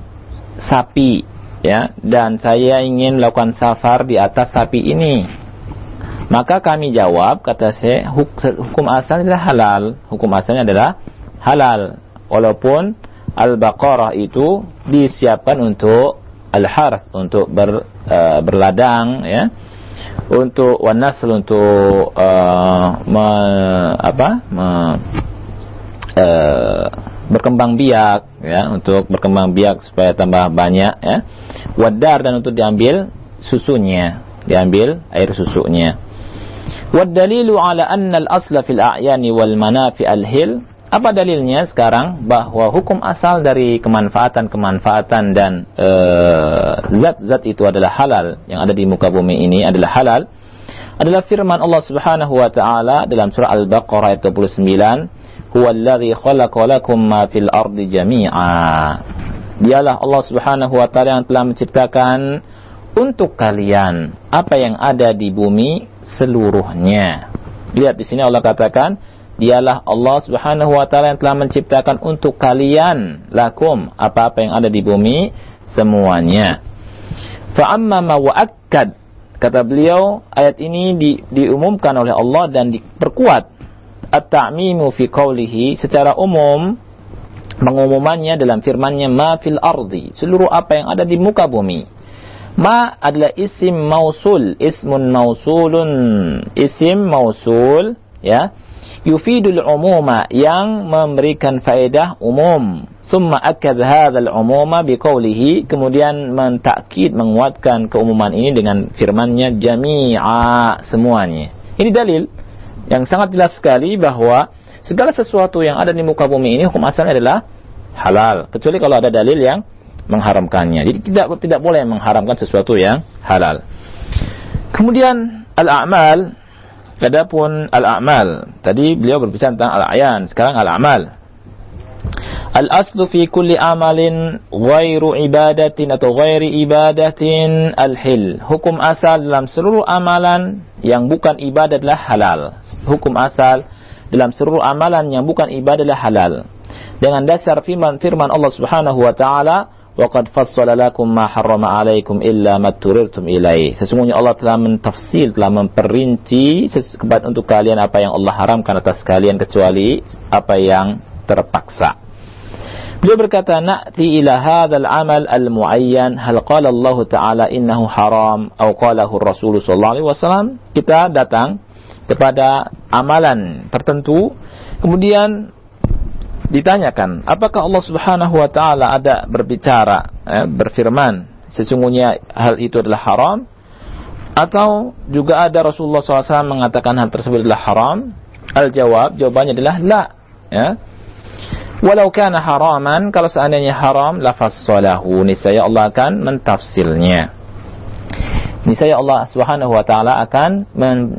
sapi ya dan saya ingin melakukan safar di atas sapi ini maka kami jawab, kata saya, hukum asalnya adalah halal. Hukum asalnya adalah halal. Walaupun al-baqarah itu disiapkan untuk al-harth, untuk ber, uh, berladang, ya. Untuk wanasl, untuk uh, me, apa, me, berkembang biak, ya, untuk berkembang biak supaya tambah banyak, ya. Wadar dan untuk diambil susunya, diambil air susunya. Wadalilu ala anna al-asla fil a'yani wal manafi al-hil. Apa dalilnya sekarang bahwa hukum asal dari kemanfaatan-kemanfaatan dan eh, zat-zat itu adalah halal yang ada di muka bumi ini adalah halal adalah firman Allah Subhanahu wa taala dalam surah Al-Baqarah ayat 29, "Huwallazi khalaqa lakum ma fil ardi jami'a." Dialah Allah Subhanahu wa taala yang telah menciptakan untuk kalian apa yang ada di bumi seluruhnya. Lihat di sini Allah katakan, dialah Allah Subhanahu wa taala yang telah menciptakan untuk kalian lakum apa-apa yang ada di bumi semuanya. Fa amma ma wa'akkad kata beliau ayat ini di, diumumkan oleh Allah dan diperkuat at-ta'mimu fi qawlihi secara umum pengumumannya dalam firman-Nya ma fil ardi seluruh apa yang ada di muka bumi Ma adalah isim mausul, ismun mausulun, isim mausul, ya. Yufidul umuma yang memberikan faedah umum. Summa akad hadzal umuma biqaulihi kemudian mentakkid menguatkan keumuman ini dengan firman-Nya jami'a semuanya. Ini dalil yang sangat jelas sekali bahwa segala sesuatu yang ada di muka bumi ini hukum asalnya adalah halal. Kecuali kalau ada dalil yang mengharamkannya. Jadi tidak tidak boleh mengharamkan sesuatu yang halal. Kemudian al-a'mal. Adapun al-a'mal. Tadi beliau berbicara tentang al-ayan. Sekarang al-a'mal Al-aslu fi kulli amalin ghairu ibadatin atau ghairi ibadatin al-hil. Hukum asal dalam seluruh amalan yang bukan ibadah adalah halal. Hukum asal dalam seluruh amalan yang bukan ibadah adalah halal. Dengan dasar firman firman Allah Subhanahu wa taala, Waqad fassala lakum ma harrama alaikum illa ma turirtum ilaih. Sesungguhnya Allah telah mentafsir, telah memperinci untuk kalian apa yang Allah haramkan atas kalian kecuali apa yang terpaksa. Beliau berkata, "Na'ti ila hadzal amal al-muayyan, hal qala Allah Ta'ala innahu haram atau qalahu Rasul sallallahu alaihi wasallam?" Kita datang kepada amalan tertentu, kemudian ditanyakan, apakah Allah Subhanahu wa taala ada berbicara, eh, berfirman, sesungguhnya hal itu adalah haram? Atau juga ada Rasulullah SAW mengatakan hal tersebut adalah haram? Al-jawab, jawabannya adalah la. Ya. Walau kana haraman, kalau seandainya haram, lafassalahu. Niscaya Allah akan mentafsirnya. Niscaya Allah Subhanahu wa taala akan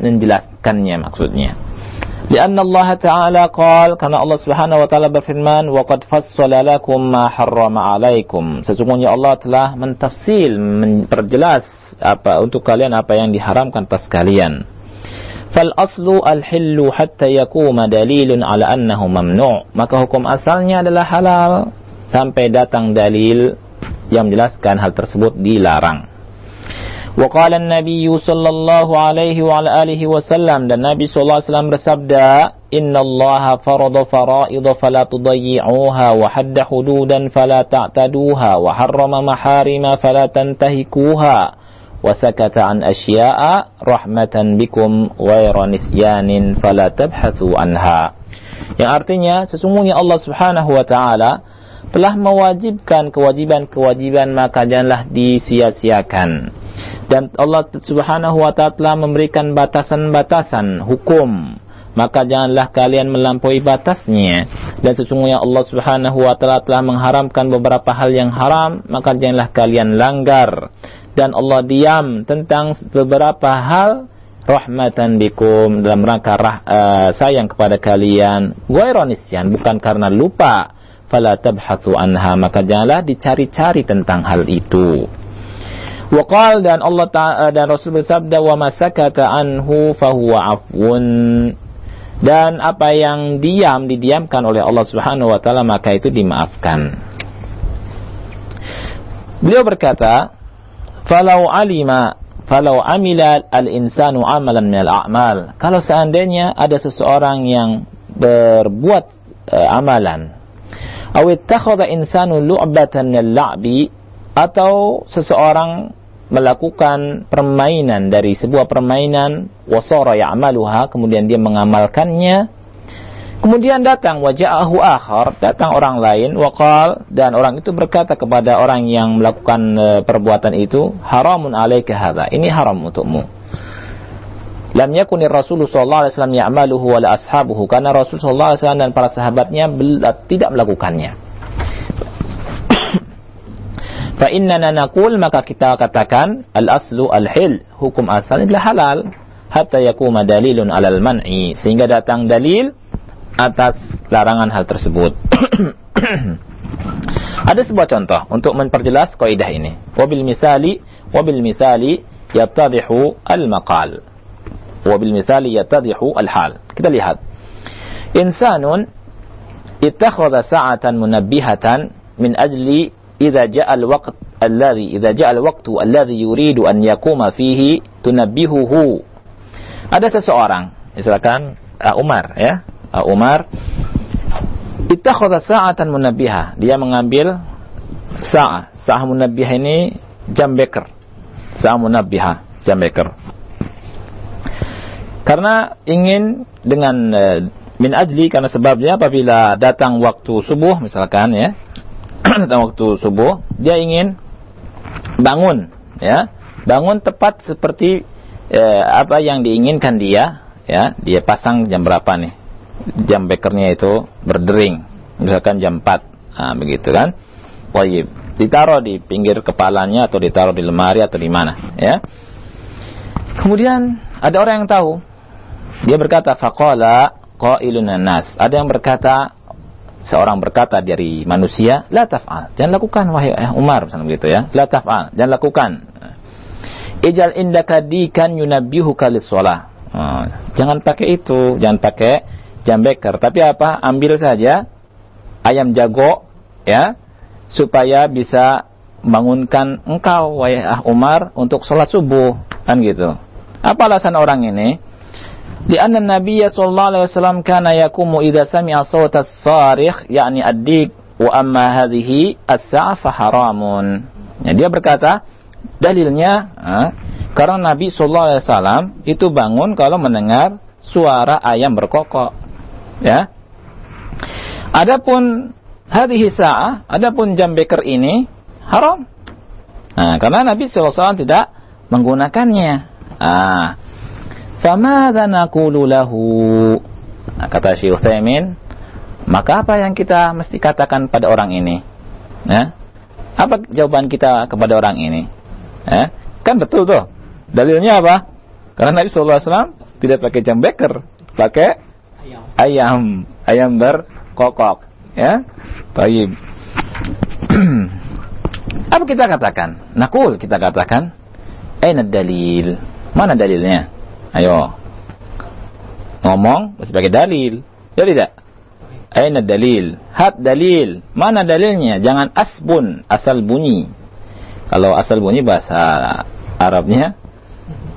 menjelaskannya maksudnya. لأن الله تعالى قال karena Allah Subhanahu wa taala berfirman wa qad fassala lakum ma harrama alaikum sesungguhnya Allah telah mentafsil memperjelas apa untuk kalian apa yang diharamkan atas kalian fal aslu al hillu hatta yakuma dalilun ala annahu mamnu' maka hukum asalnya adalah halal sampai datang dalil yang menjelaskan hal tersebut dilarang. Wa qala an-nabiy sallallahu alaihi wa alihi wasallam dan Nabi sallallahu alaihi wasallam bersabda, "Inna Allah farada fara'id fala tudayyi'uha wa hadda hududan fala ta'taduha wa harrama maharima fala tantahikuha sakata an asya'a rahmatan bikum ghayra nisyanin fala tabhathu anha." Yang artinya sesungguhnya Allah Subhanahu wa taala telah mewajibkan kewajiban-kewajiban maka janganlah disia-siakan. Dan Allah Subhanahu wa taala telah memberikan batasan-batasan hukum. Maka janganlah kalian melampaui batasnya. Dan sesungguhnya Allah Subhanahu wa taala telah mengharamkan beberapa hal yang haram maka janganlah kalian langgar dan Allah diam tentang beberapa hal. Rahmatan bikum. Dalam rangka rah, uh, sayang kepada kalian. Ghaironisyan. Bukan karena lupa. Fala tabhatsu anha. Maka janganlah dicari-cari tentang hal itu. Waqal. Dan Allah Ta'ala dan Rasul bersabda wa masakata anhu fahuwa afwun. Dan apa yang diam didiamkan oleh Allah Subhanahu wa taala maka itu dimaafkan. Beliau berkata, "Falau alima falau amila al-insanu amalan minal a'mal." Kalau seandainya ada seseorang yang berbuat uh, amalan, aw ittakhadha insanu lu'batan min al-la'bi atau seseorang melakukan permainan dari sebuah permainan wasara ya'maluha kemudian dia mengamalkannya kemudian datang waja'ahu akhar datang orang lain waqal dan orang itu berkata kepada orang yang melakukan e, perbuatan itu haramun alaika hadza ini haram untukmu. Lam yakunir rasulullah sallallahu alaihi wasallam ya'maluhu wa ashabuhu. Karena rasul sallallahu alaihi wasallam dan para sahabatnya tidak melakukannya. (coughs) Fa innana naqul maka kita katakan al aslu al hil hukum asal adalah halal. Hatta yakuma dalilun alal man'i. Sehingga datang dalil atas larangan hal tersebut. (coughs) Ada sebuah contoh untuk memperjelas kaidah ini. Wabil misali wabil misali yattadihu al maqal. Wabil misali yattadihu al hal. Kita lihat. Insanun ittakhadha sa'atan munabbihatan min ajli idza ja'a al-waqt alladhi idza ja'a al-waqtu alladhi yuridu an yakuma fihi tunabbihuhu. Ada seseorang, misalkan uh, Umar ya. Uh, Umar ittakhadha sa'atan munabbiha. Dia mengambil sa'ah. Sa'ah munabbiha ini jam beker. Sa'ah munabbiha, jam beker. Karena ingin dengan uh, min ajli karena sebabnya apabila datang waktu subuh misalkan ya (clears throat) datang waktu subuh, dia ingin bangun, ya, bangun tepat seperti eh, apa yang diinginkan dia, ya, dia pasang jam berapa nih, jam bekernya itu berdering, misalkan jam 4, nah, begitu kan, wajib ditaruh di pinggir kepalanya atau ditaruh di lemari atau di mana, ya. Kemudian ada orang yang tahu, dia berkata faqala qailun nas. Ada yang berkata seorang berkata dari manusia, la taf'al. Jangan lakukan wahai Umar misalnya begitu ya. La taf'al, jangan lakukan. Ijal indaka dikan yunabbihuka lis-shalah. Oh, jangan pakai itu, jangan pakai jambeker. Tapi apa? Ambil saja ayam jago ya supaya bisa bangunkan engkau wahai Umar untuk sholat subuh kan gitu. Apa alasan orang ini? Di anna Nabi sallallahu alaihi wasallam kana yakumu idza sami'a sawta as-sarikh yakni ad-dik wa amma hadhihi as-sa'fa haramun. Ya, dia berkata dalilnya ha, karena Nabi sallallahu alaihi wasallam itu bangun kalau mendengar suara ayam berkokok ya adapun hadhihi sa'ah adapun jam beker ini haram nah, karena Nabi SAW tidak menggunakannya nah, Famadha naqulu lahu? Nah, kata Syekh Utsaimin, maka apa yang kita mesti katakan pada orang ini? Ya? Apa jawaban kita kepada orang ini? Ya? Kan betul tuh. Dalilnya apa? Karena Nabi SAW tidak pakai jam beker, pakai ayam. Ayam, berkokok. Ya, baik. (clears throat) apa kita katakan? Nakul kita katakan. Aina dalil? Mana dalilnya? Ayo. Ngomong sebagai dalil. Ya tidak? Aina dalil? Hat dalil. Mana dalilnya? Jangan asbun, asal bunyi. Kalau asal bunyi bahasa Arabnya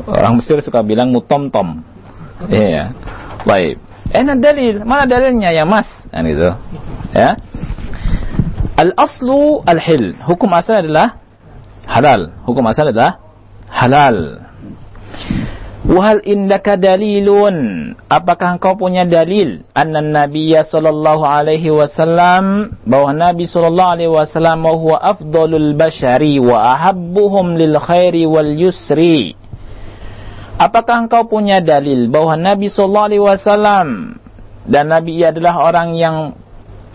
orang Mesir suka bilang mutom-tom. Iya. Baik. Eh, dalil. Mana dalilnya ya, Mas? Kan itu. Ya. Al-aslu al-hil. Hukum asal adalah halal. Hukum asal adalah halal. Wahal indaka dalilun. Apakah engkau punya dalil? Anna Nabiya sallallahu alaihi wasallam bahwa Nabi sallallahu alaihi wasallam huwa afdalul bashari wa ahabbuhum lil khairi wal yusri. Apakah engkau punya dalil bahwa Nabi sallallahu alaihi wasallam dan Nabi ia adalah orang yang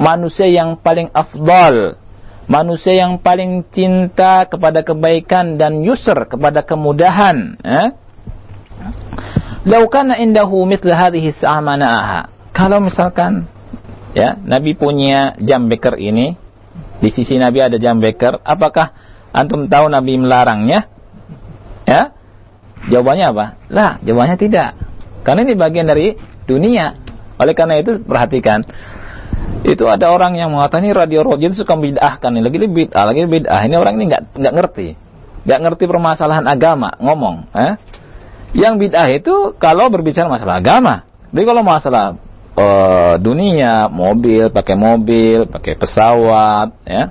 manusia yang paling afdal, manusia yang paling cinta kepada kebaikan dan yusr kepada kemudahan, eh? Lau kana indahu mithla hadhihi. Kalau misalkan ya, Nabi punya jam beker ini, di sisi Nabi ada jam beker, apakah antum tahu Nabi melarangnya? Ya? Jawabannya apa? Lah, jawabannya tidak. Karena ini bagian dari dunia. Oleh karena itu perhatikan. Itu ada orang yang mengatakan ini radio roja itu suka bid'ahkan lagi bid'ah, lagi bid'ah. Ini orang ini nggak nggak ngerti. Nggak ngerti permasalahan agama, ngomong, eh? Yang bid'ah itu kalau berbicara masalah agama. Jadi kalau masalah uh, dunia, mobil, pakai mobil, pakai pesawat, ya,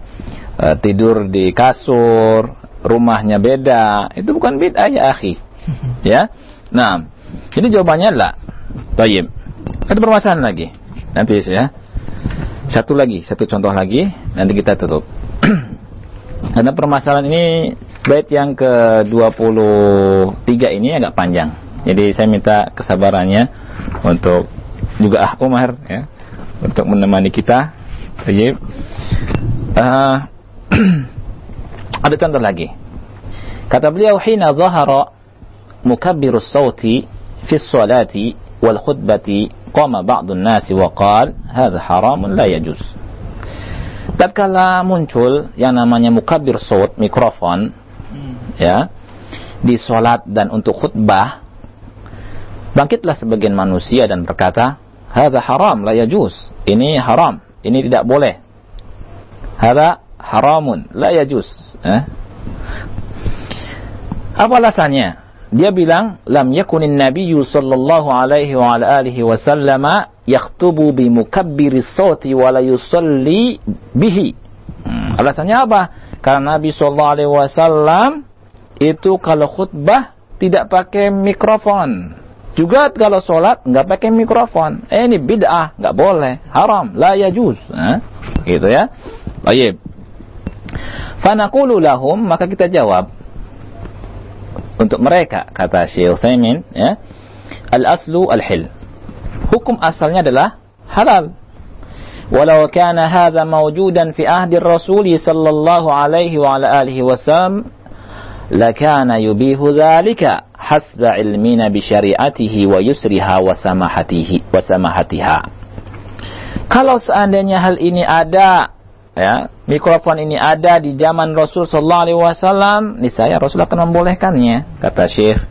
uh, tidur di kasur, rumahnya beda, itu bukan bid'ah ya akhi. Ya. Nah, ini jawabannya lah. Tayyib. Ada permasalahan lagi. Nanti ya. Satu lagi, satu contoh lagi, nanti kita tutup. (clears throat) Karena permasalahan ini bait yang ke-23 ini agak panjang. Jadi saya minta kesabarannya untuk juga ah Umar ya untuk menemani kita. Jadi uh, (clears throat) ada contoh lagi. Kata beliau hina zahara mukabbirus sauti fi salati wal khutbati qama ba'dun nasi wa qala hadha haramun la yajuz. Tatkala muncul yang namanya mukabir saut mikrofon ya di sholat dan untuk khutbah bangkitlah sebagian manusia dan berkata hadza haram la yajuz ini haram ini tidak boleh hadza haramun la yajuz eh? apa alasannya dia bilang lam yakunin nabiyyu sallallahu alaihi wa ala alihi wasallam yakhtubu bi mukabbiris sauti wa la yusalli bihi hmm, alasannya apa karena Nabi sallallahu alaihi wasallam itu kalau khutbah tidak pakai mikrofon. Juga kalau sholat nggak pakai mikrofon. Eh, ini bid'ah, nggak boleh, haram, la yajuz. Eh? Gitu ya. Baik. Fanaqulu lahum, maka kita jawab untuk mereka kata Syekh Utsaimin ya. Al-aslu al-hil. Hukum asalnya adalah halal. Walau kana hadha mawjudan fi ahdi Rasul sallallahu alaihi wa ala alihi wasallam lakana yubihu dhalika hasba ilmina bi syariatihi wa yusriha wa samahatihi wa samahatiha. Kalau seandainya hal ini ada ya, mikrofon ini ada di zaman Rasul sallallahu alaihi wasallam, niscaya Rasul akan membolehkannya, kata Syekh.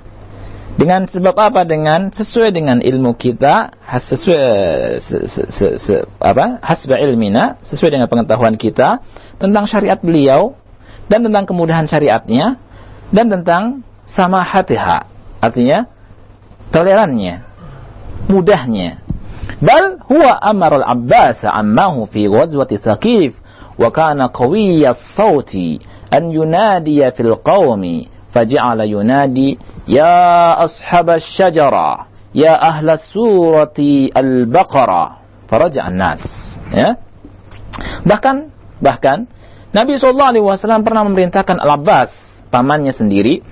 Dengan sebab apa? Dengan sesuai dengan ilmu kita, sesuai se, se, se, apa? hasba ilmina, sesuai dengan pengetahuan kita tentang syariat beliau dan tentang kemudahan syariatnya dan tentang sama hatiha artinya tolerannya mudahnya bal huwa amar al-abbas ammahu fi ghazwati thaqif kana qawiyya as-sawti an yunadiya fil qawmi faja'ala yunadi ya ashab ash-shajara ya ahla surati al-baqarah faraja an-nas. Ya. Bahkan bahkan Nabi SAW pernah memerintahkan Al-Abbas pamannya sendiri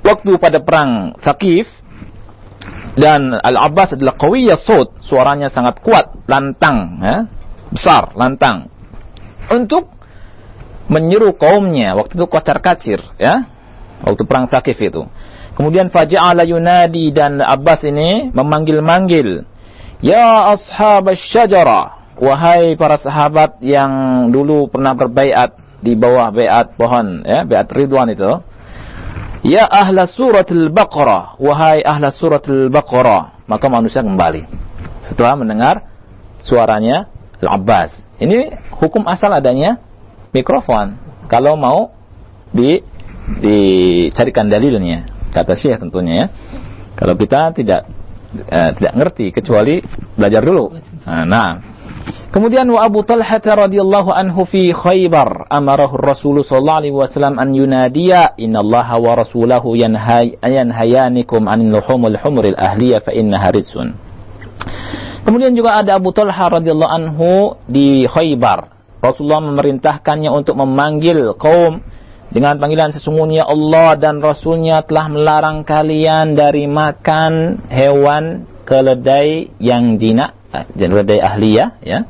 waktu pada perang Thaqif dan Al-Abbas adalah qawiyya sud, suaranya sangat kuat, lantang, ya, besar, lantang. Untuk menyeru kaumnya. Waktu itu kocar kacir, ya. Waktu perang Thaqif itu. Kemudian faja'ala yunadi dan Abbas ini memanggil-manggil, "Ya ashab syajara, wahai para sahabat yang dulu pernah berbaiat di bawah beat pohon ya beat ridwan itu. Ya ahla surat al-baqarah wahai ahla surat al-baqarah maka manusia kembali. Setelah mendengar suaranya al-abbas ini hukum asal adanya mikrofon kalau mau di dicarikan dalilnya. Kata Syekh tentunya ya. Kalau kita tidak uh, tidak ngerti kecuali belajar dulu. Nah, nah. Kemudian wa Abu Talha radhiyallahu anhu fi Khaybar amarahu Rasul sallallahu alaihi wasallam an yunadiya innallaha wa rasulahu yanhay yanhayanikum anil luhumul humuril ahliyah fa innaha ridsun. Kemudian juga ada Abu Talha radhiyallahu anhu di Khaybar. Rasulullah memerintahkannya untuk memanggil kaum dengan panggilan sesungguhnya Allah dan Rasulnya telah melarang kalian dari makan hewan keledai yang jinak keledai ahliyah ya.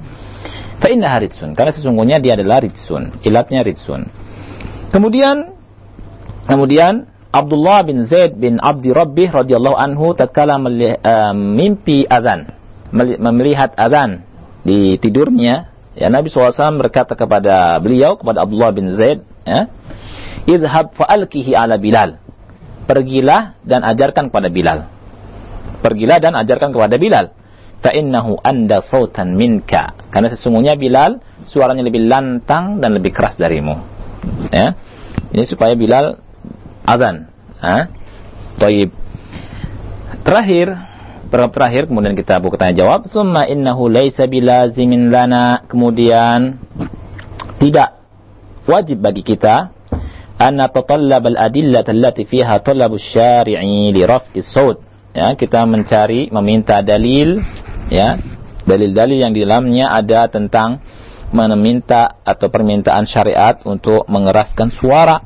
Ridsun karena sesungguhnya dia adalah ridsun ilatnya ridsun kemudian kemudian Abdullah bin Zaid bin Abdi Rabbih radhiyallahu anhu tatkala uh, mimpi azan melihat azan di tidurnya ya Nabi SAW berkata kepada beliau kepada Abdullah bin Zaid ya idhab fa'alkihi ala Bilal. Pergilah dan ajarkan kepada Bilal. Pergilah dan ajarkan kepada Bilal. Fa'innahu anda sautan minka. Karena sesungguhnya Bilal suaranya lebih lantang dan lebih keras darimu. Ya. Ini supaya Bilal azan. Ha? Taib. Terakhir, Perkara terakhir kemudian kita buka tanya jawab. Summa innahu laisa bilazimin lana. Kemudian tidak wajib bagi kita an natatallab al-adillah allati fiha talab syari'i li raf'i saud. Ya, kita mencari meminta dalil ya, dalil-dalil yang di dalamnya ada tentang meminta atau permintaan syariat untuk mengeraskan suara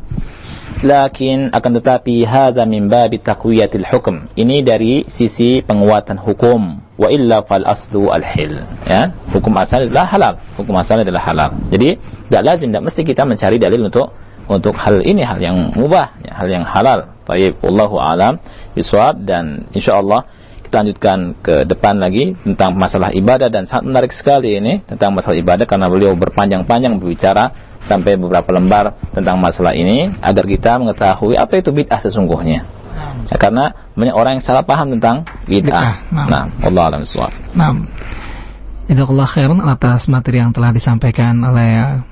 lakin akan tetapi hadza min babi taqwiyatil hukm. Ini dari sisi penguatan hukum. Wa illa fal aslu al hil. Ya hukum asal adalah halal. Hukum asal adalah halal. Jadi tidak lazim tidak mesti kita mencari dalil untuk untuk hal ini hal yang mubah, ya, hal yang halal. Taib, wallahu alam bisawab. Dan insyaallah kita lanjutkan ke depan lagi tentang masalah ibadah. Dan sangat menarik sekali ini tentang masalah ibadah karena beliau berpanjang-panjang berbicara sampai beberapa lembar tentang masalah ini agar kita mengetahui apa itu bid'ah sesungguhnya. Ya, karena banyak orang yang salah paham tentang bid'ah. Nah, Allah alam bisawab. Nah. Jazakallah khairan atas materi yang telah disampaikan oleh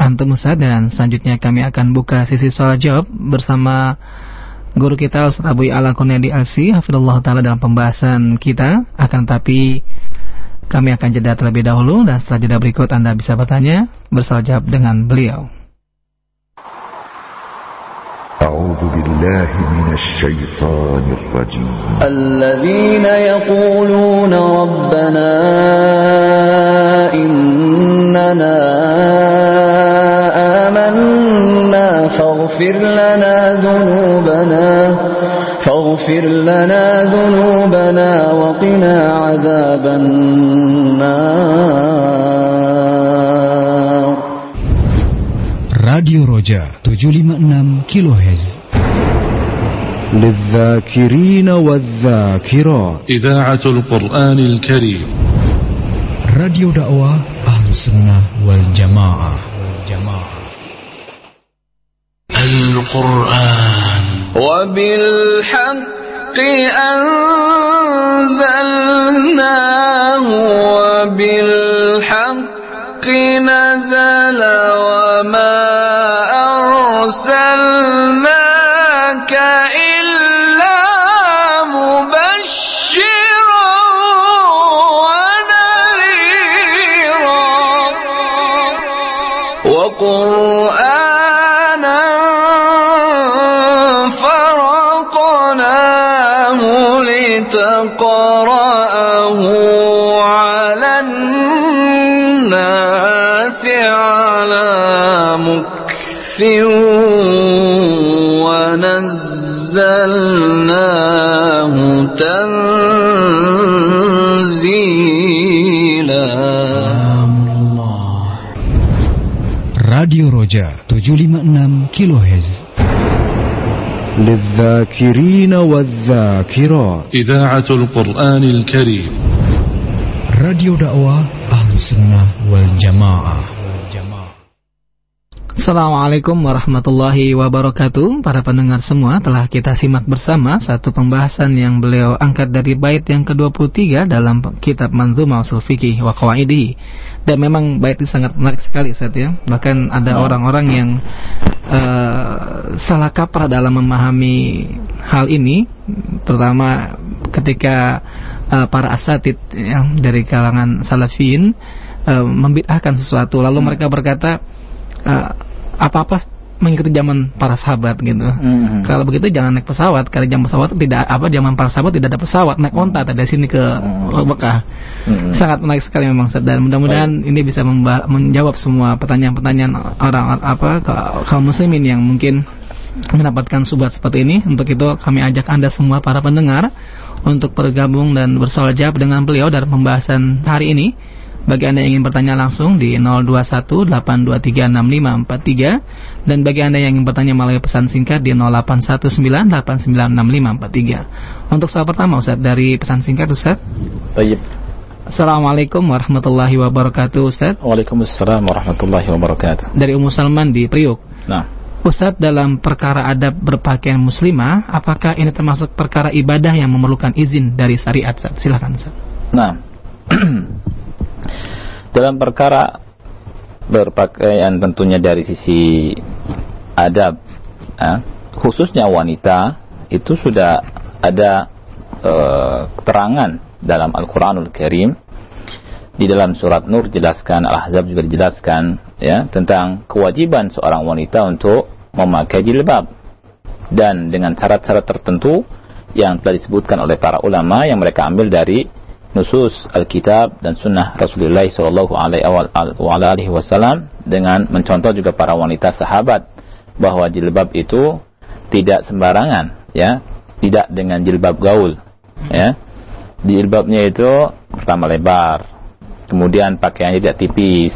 Antum Ustaz dan selanjutnya kami akan buka sisi soal jawab bersama guru kita Ustaz Abu Ala Kunedi Alsi Hafidullah Ta'ala dalam pembahasan kita akan tapi kami akan jeda terlebih dahulu dan setelah jeda berikut Anda bisa bertanya bersoal jawab dengan beliau أعوذ بالله من الشيطان الرجيم الذين يقولون ربنا إننا آمنا فاغفر لنا ذنوبنا فاغفر لنا ذنوبنا وقنا عذاب النار رجاء 756 كيلو هز للذاكرين والذاكرات. إذاعة القرآن الكريم. راديو دعوة أهل السنة والجماعة. القرآن. وبالحق أنزلناه وبالحق أرسلنا راديو رجاء 756 كيلو هز للذاكرين والذاكرات. إذاعة القرآن الكريم. راديو دعوة أهل السنة والجماعة. Assalamualaikum warahmatullahi wabarakatuh. Para pendengar semua telah kita simak bersama Satu pembahasan yang beliau angkat dari bait yang ke-23 Dalam kitab Manzuma Usul Fikih wa Qawaidi. Dan memang bait ini sangat menarik sekali Ustaz ya. Bahkan ada orang-orang yang uh, salah kaprah dalam memahami hal ini Terutama ketika uh, para asatid ya, dari kalangan salafin uh, Membid'ahkan sesuatu. Lalu mereka berkata uh, apa-apa mengikuti zaman para sahabat gitu. Hmm. Kalau begitu jangan naik pesawat. Karena zaman pesawat tidak apa zaman para sahabat tidak ada pesawat naik onta dari sini ke Hmm. Mekah. Hmm. Sangat menarik sekali memang dan mudah-mudahan ini bisa menjawab semua pertanyaan-pertanyaan orang apa ka- kaum muslimin yang mungkin mendapatkan subat seperti ini. Untuk itu kami ajak Anda semua para pendengar untuk bergabung dan bersoal jawab dengan beliau dalam pembahasan hari ini. Bagi Anda yang ingin bertanya langsung di 0218236543 dan bagi Anda yang ingin bertanya melalui pesan singkat di 0819896543. Untuk soal pertama Ustaz dari pesan singkat Ustaz. Tayyib. Assalamualaikum warahmatullahi wabarakatuh Ustaz. Waalaikumsalam warahmatullahi wabarakatuh. Dari Ummu Salman di Priuk. Nah, Ustadz dalam perkara adab berpakaian muslimah, apakah ini termasuk perkara ibadah yang memerlukan izin dari syariat? Ustaz? Silakan Ustaz. nah. (clears throat) Dalam perkara berpakaian tentunya dari sisi adab, eh, khususnya wanita itu sudah ada eh, keterangan dalam Al-Quranul Karim. Di dalam surat Nur jelaskan Al-Ahzab juga dijelaskan ya tentang kewajiban seorang wanita untuk memakai jilbab. Dan dengan syarat-syarat tertentu yang telah disebutkan oleh para ulama yang mereka ambil dari nusus Alkitab dan Sunnah Rasulullah Shallallahu Alaihi Wasallam dengan mencontoh juga para wanita sahabat bahwa jilbab itu tidak sembarangan ya. Tidak dengan jilbab gaul ya. Jilbabnya itu pertama lebar kemudian pakaiannya tidak tipis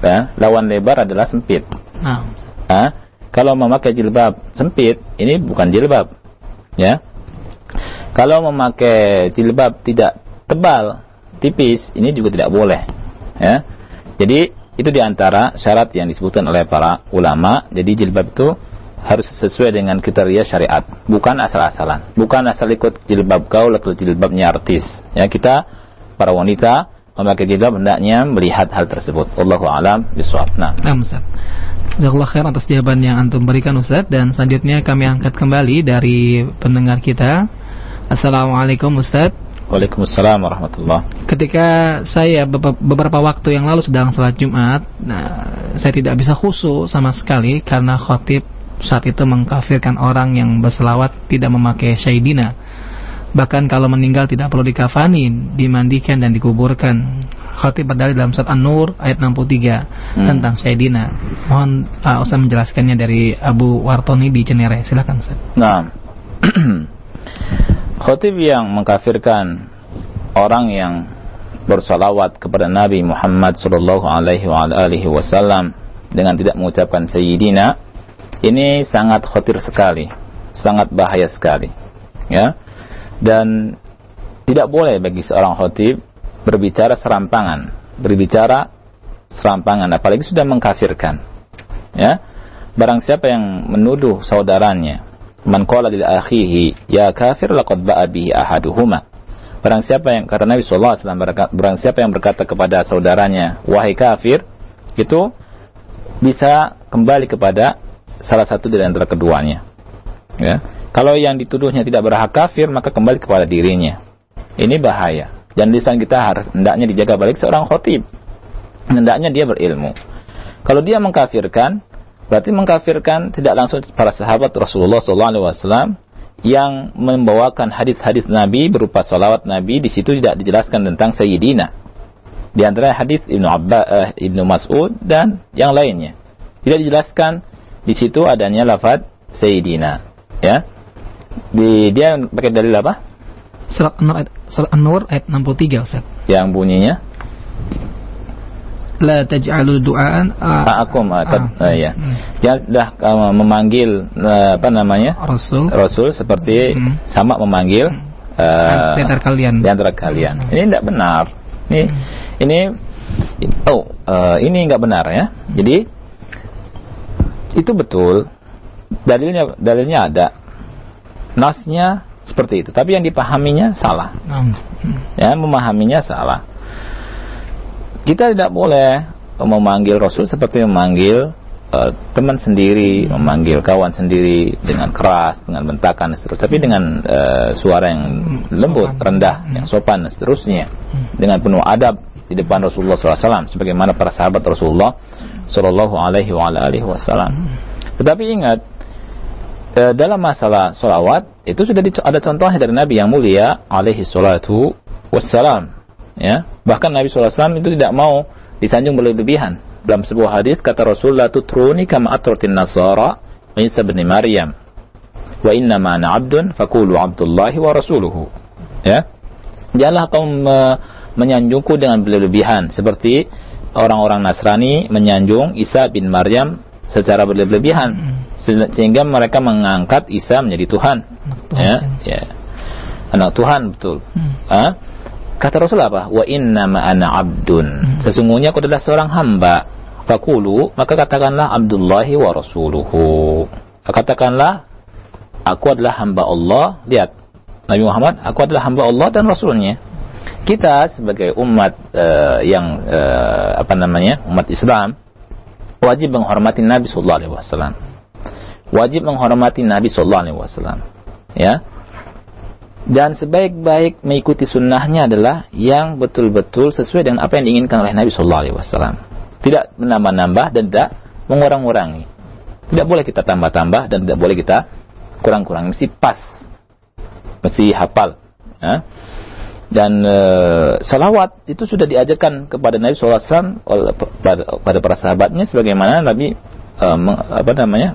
ya. Lawan lebar adalah sempit. Nah, Ah, kalau memakai jilbab sempit ini bukan jilbab ya. Kalau memakai jilbab tidak tebal tipis ini juga tidak boleh ya. Jadi itu di antara syarat yang disebutkan oleh para ulama. Jadi jilbab itu harus sesuai dengan kriteria syariat bukan asal-asalan. Bukan asal ikut jilbab gaul atau jilbabnya artis. Ya kita para wanita memakai jilbab hendaknya melihat hal tersebut. Allahu alam bisawab nah. Nah. Jazakallah khair atas jawaban yang antum berikan Ustaz. Dan selanjutnya kami angkat kembali dari pendengar kita. Assalamualaikum Ustaz. Waalaikumsalam warahmatullah Ketika saya beberapa- waktu yang lalu sedang salat Jumat, nah, saya tidak bisa khusyuk sama sekali karena khotib saat itu mengkafirkan orang yang berselawat tidak memakai syaidina. Bahkan kalau meninggal tidak perlu dikafani, dimandikan dan dikuburkan. Khotib berdalil dalam surat An-Nur ayat 63 Hmm. tentang syaidina. Mohon uh, Ustaz menjelaskannya dari Abu Wartoni di Cenere. Silakan Ustaz. Nah, (clears throat) (clears throat) khotib yang mengkafirkan orang yang bersalawat kepada Nabi Muhammad wasallam dengan tidak mengucapkan sayyidina ini sangat khatir sekali, sangat bahaya sekali. Ya. Dan tidak boleh bagi seorang khotib berbicara serampangan, berbicara serampangan apalagi sudah mengkafirkan. Ya. Barang siapa yang menuduh saudaranya Man qala lil akhihi ya kafir laqad ba'a bihi ahaduhuma. Barang siapa yang karena Nabi sallallahu alaihi wasallam barang siapa yang berkata kepada saudaranya wahai kafir itu bisa kembali kepada salah satu dari antara keduanya. Ya. Kalau yang dituduhnya tidak berhak kafir maka kembali kepada dirinya. Ini bahaya. Dan lisan kita harus hendaknya dijaga balik seorang khotib. Hendaknya dia berilmu. Kalau dia mengkafirkan berarti mengkafirkan tidak langsung para sahabat Rasulullah SAW yang membawakan hadis-hadis Nabi berupa salawat Nabi di situ tidak dijelaskan tentang Sayyidina. Di antara hadis Ibnu Abba, eh, Ibnu Mas'ud dan yang lainnya. Tidak dijelaskan di situ adanya lafaz Sayyidina ya. Di dia pakai dalil apa? Surat An-Nur ayat, surat An-Nur ayat 63 Ustaz. yang bunyinya La taj'alu du'aan Ma'akum ah, kad- ah, ya. hmm. Jangan sudah uh, memanggil uh, apa namanya Rasul Rasul seperti Hmm. sama memanggil uh, di antara kalian. di antara kalian. Ini tidak benar. Ini ini oh uh, ini nggak benar ya. Jadi itu betul. Dalilnya dalilnya ada. Nasnya seperti itu, tapi yang dipahaminya salah. Naam. Ya, memahaminya salah. Kita tidak boleh memanggil Rasul seperti memanggil eh, teman sendiri, memanggil kawan sendiri dengan keras, dengan bentakan dan seterusnya, tapi dengan eh, suara yang lembut, sopan. rendah, Hmm. yang sopan dan seterusnya, dengan penuh adab di depan Rasulullah SAW, sebagaimana para sahabat Rasulullah Shallallahu Alaihi Wasallam. Tetapi ingat, eh, dalam masalah solawat itu sudah ada contohnya dari Nabi yang mulia alaihi salatu wassalam ya. Bahkan Nabi SAW itu tidak mau disanjung berlebihan. Dalam sebuah hadis kata Rasulullah tutruni kama atratin nasara Isa bin Maryam. Wa inna ma ana abdun fakulu abdullahi wa rasuluhu. Ya. Janganlah kau me- menyanjungku dengan berlebihan. Seperti orang-orang Nasrani menyanjung Isa bin Maryam secara berlebihan. Se- sehingga mereka mengangkat Isa menjadi Tuhan. Tuhan. ya ya. Anak Tuhan betul. Hmm. Ah, kata Rasul apa? Wa inna ma ana abdun. Sesungguhnya aku adalah seorang hamba. Fakulu maka katakanlah Abdullahi wa rasuluhu. Katakanlah aku adalah hamba Allah. Lihat Nabi Muhammad aku adalah hamba Allah dan rasulnya. Kita sebagai umat eh, yang eh, apa namanya umat Islam wajib menghormati Nabi Sallallahu Alaihi Wasallam. Wajib menghormati Nabi Sallallahu Alaihi Wasallam. Ya dan sebaik-baik mengikuti sunnahnya adalah yang betul-betul sesuai dengan apa yang diinginkan oleh Nabi Sallallahu Alaihi Wasallam. Tidak menambah-nambah dan tidak mengurang-urangi. Tidak boleh kita tambah-tambah dan tidak boleh kita kurang-kurang mesti pas. Mesti hafal. Ya. dan e, salawat itu sudah diajarkan kepada Nabi SAW oleh pada, pada para sahabatnya sebagaimana Nabi e, meng- apa namanya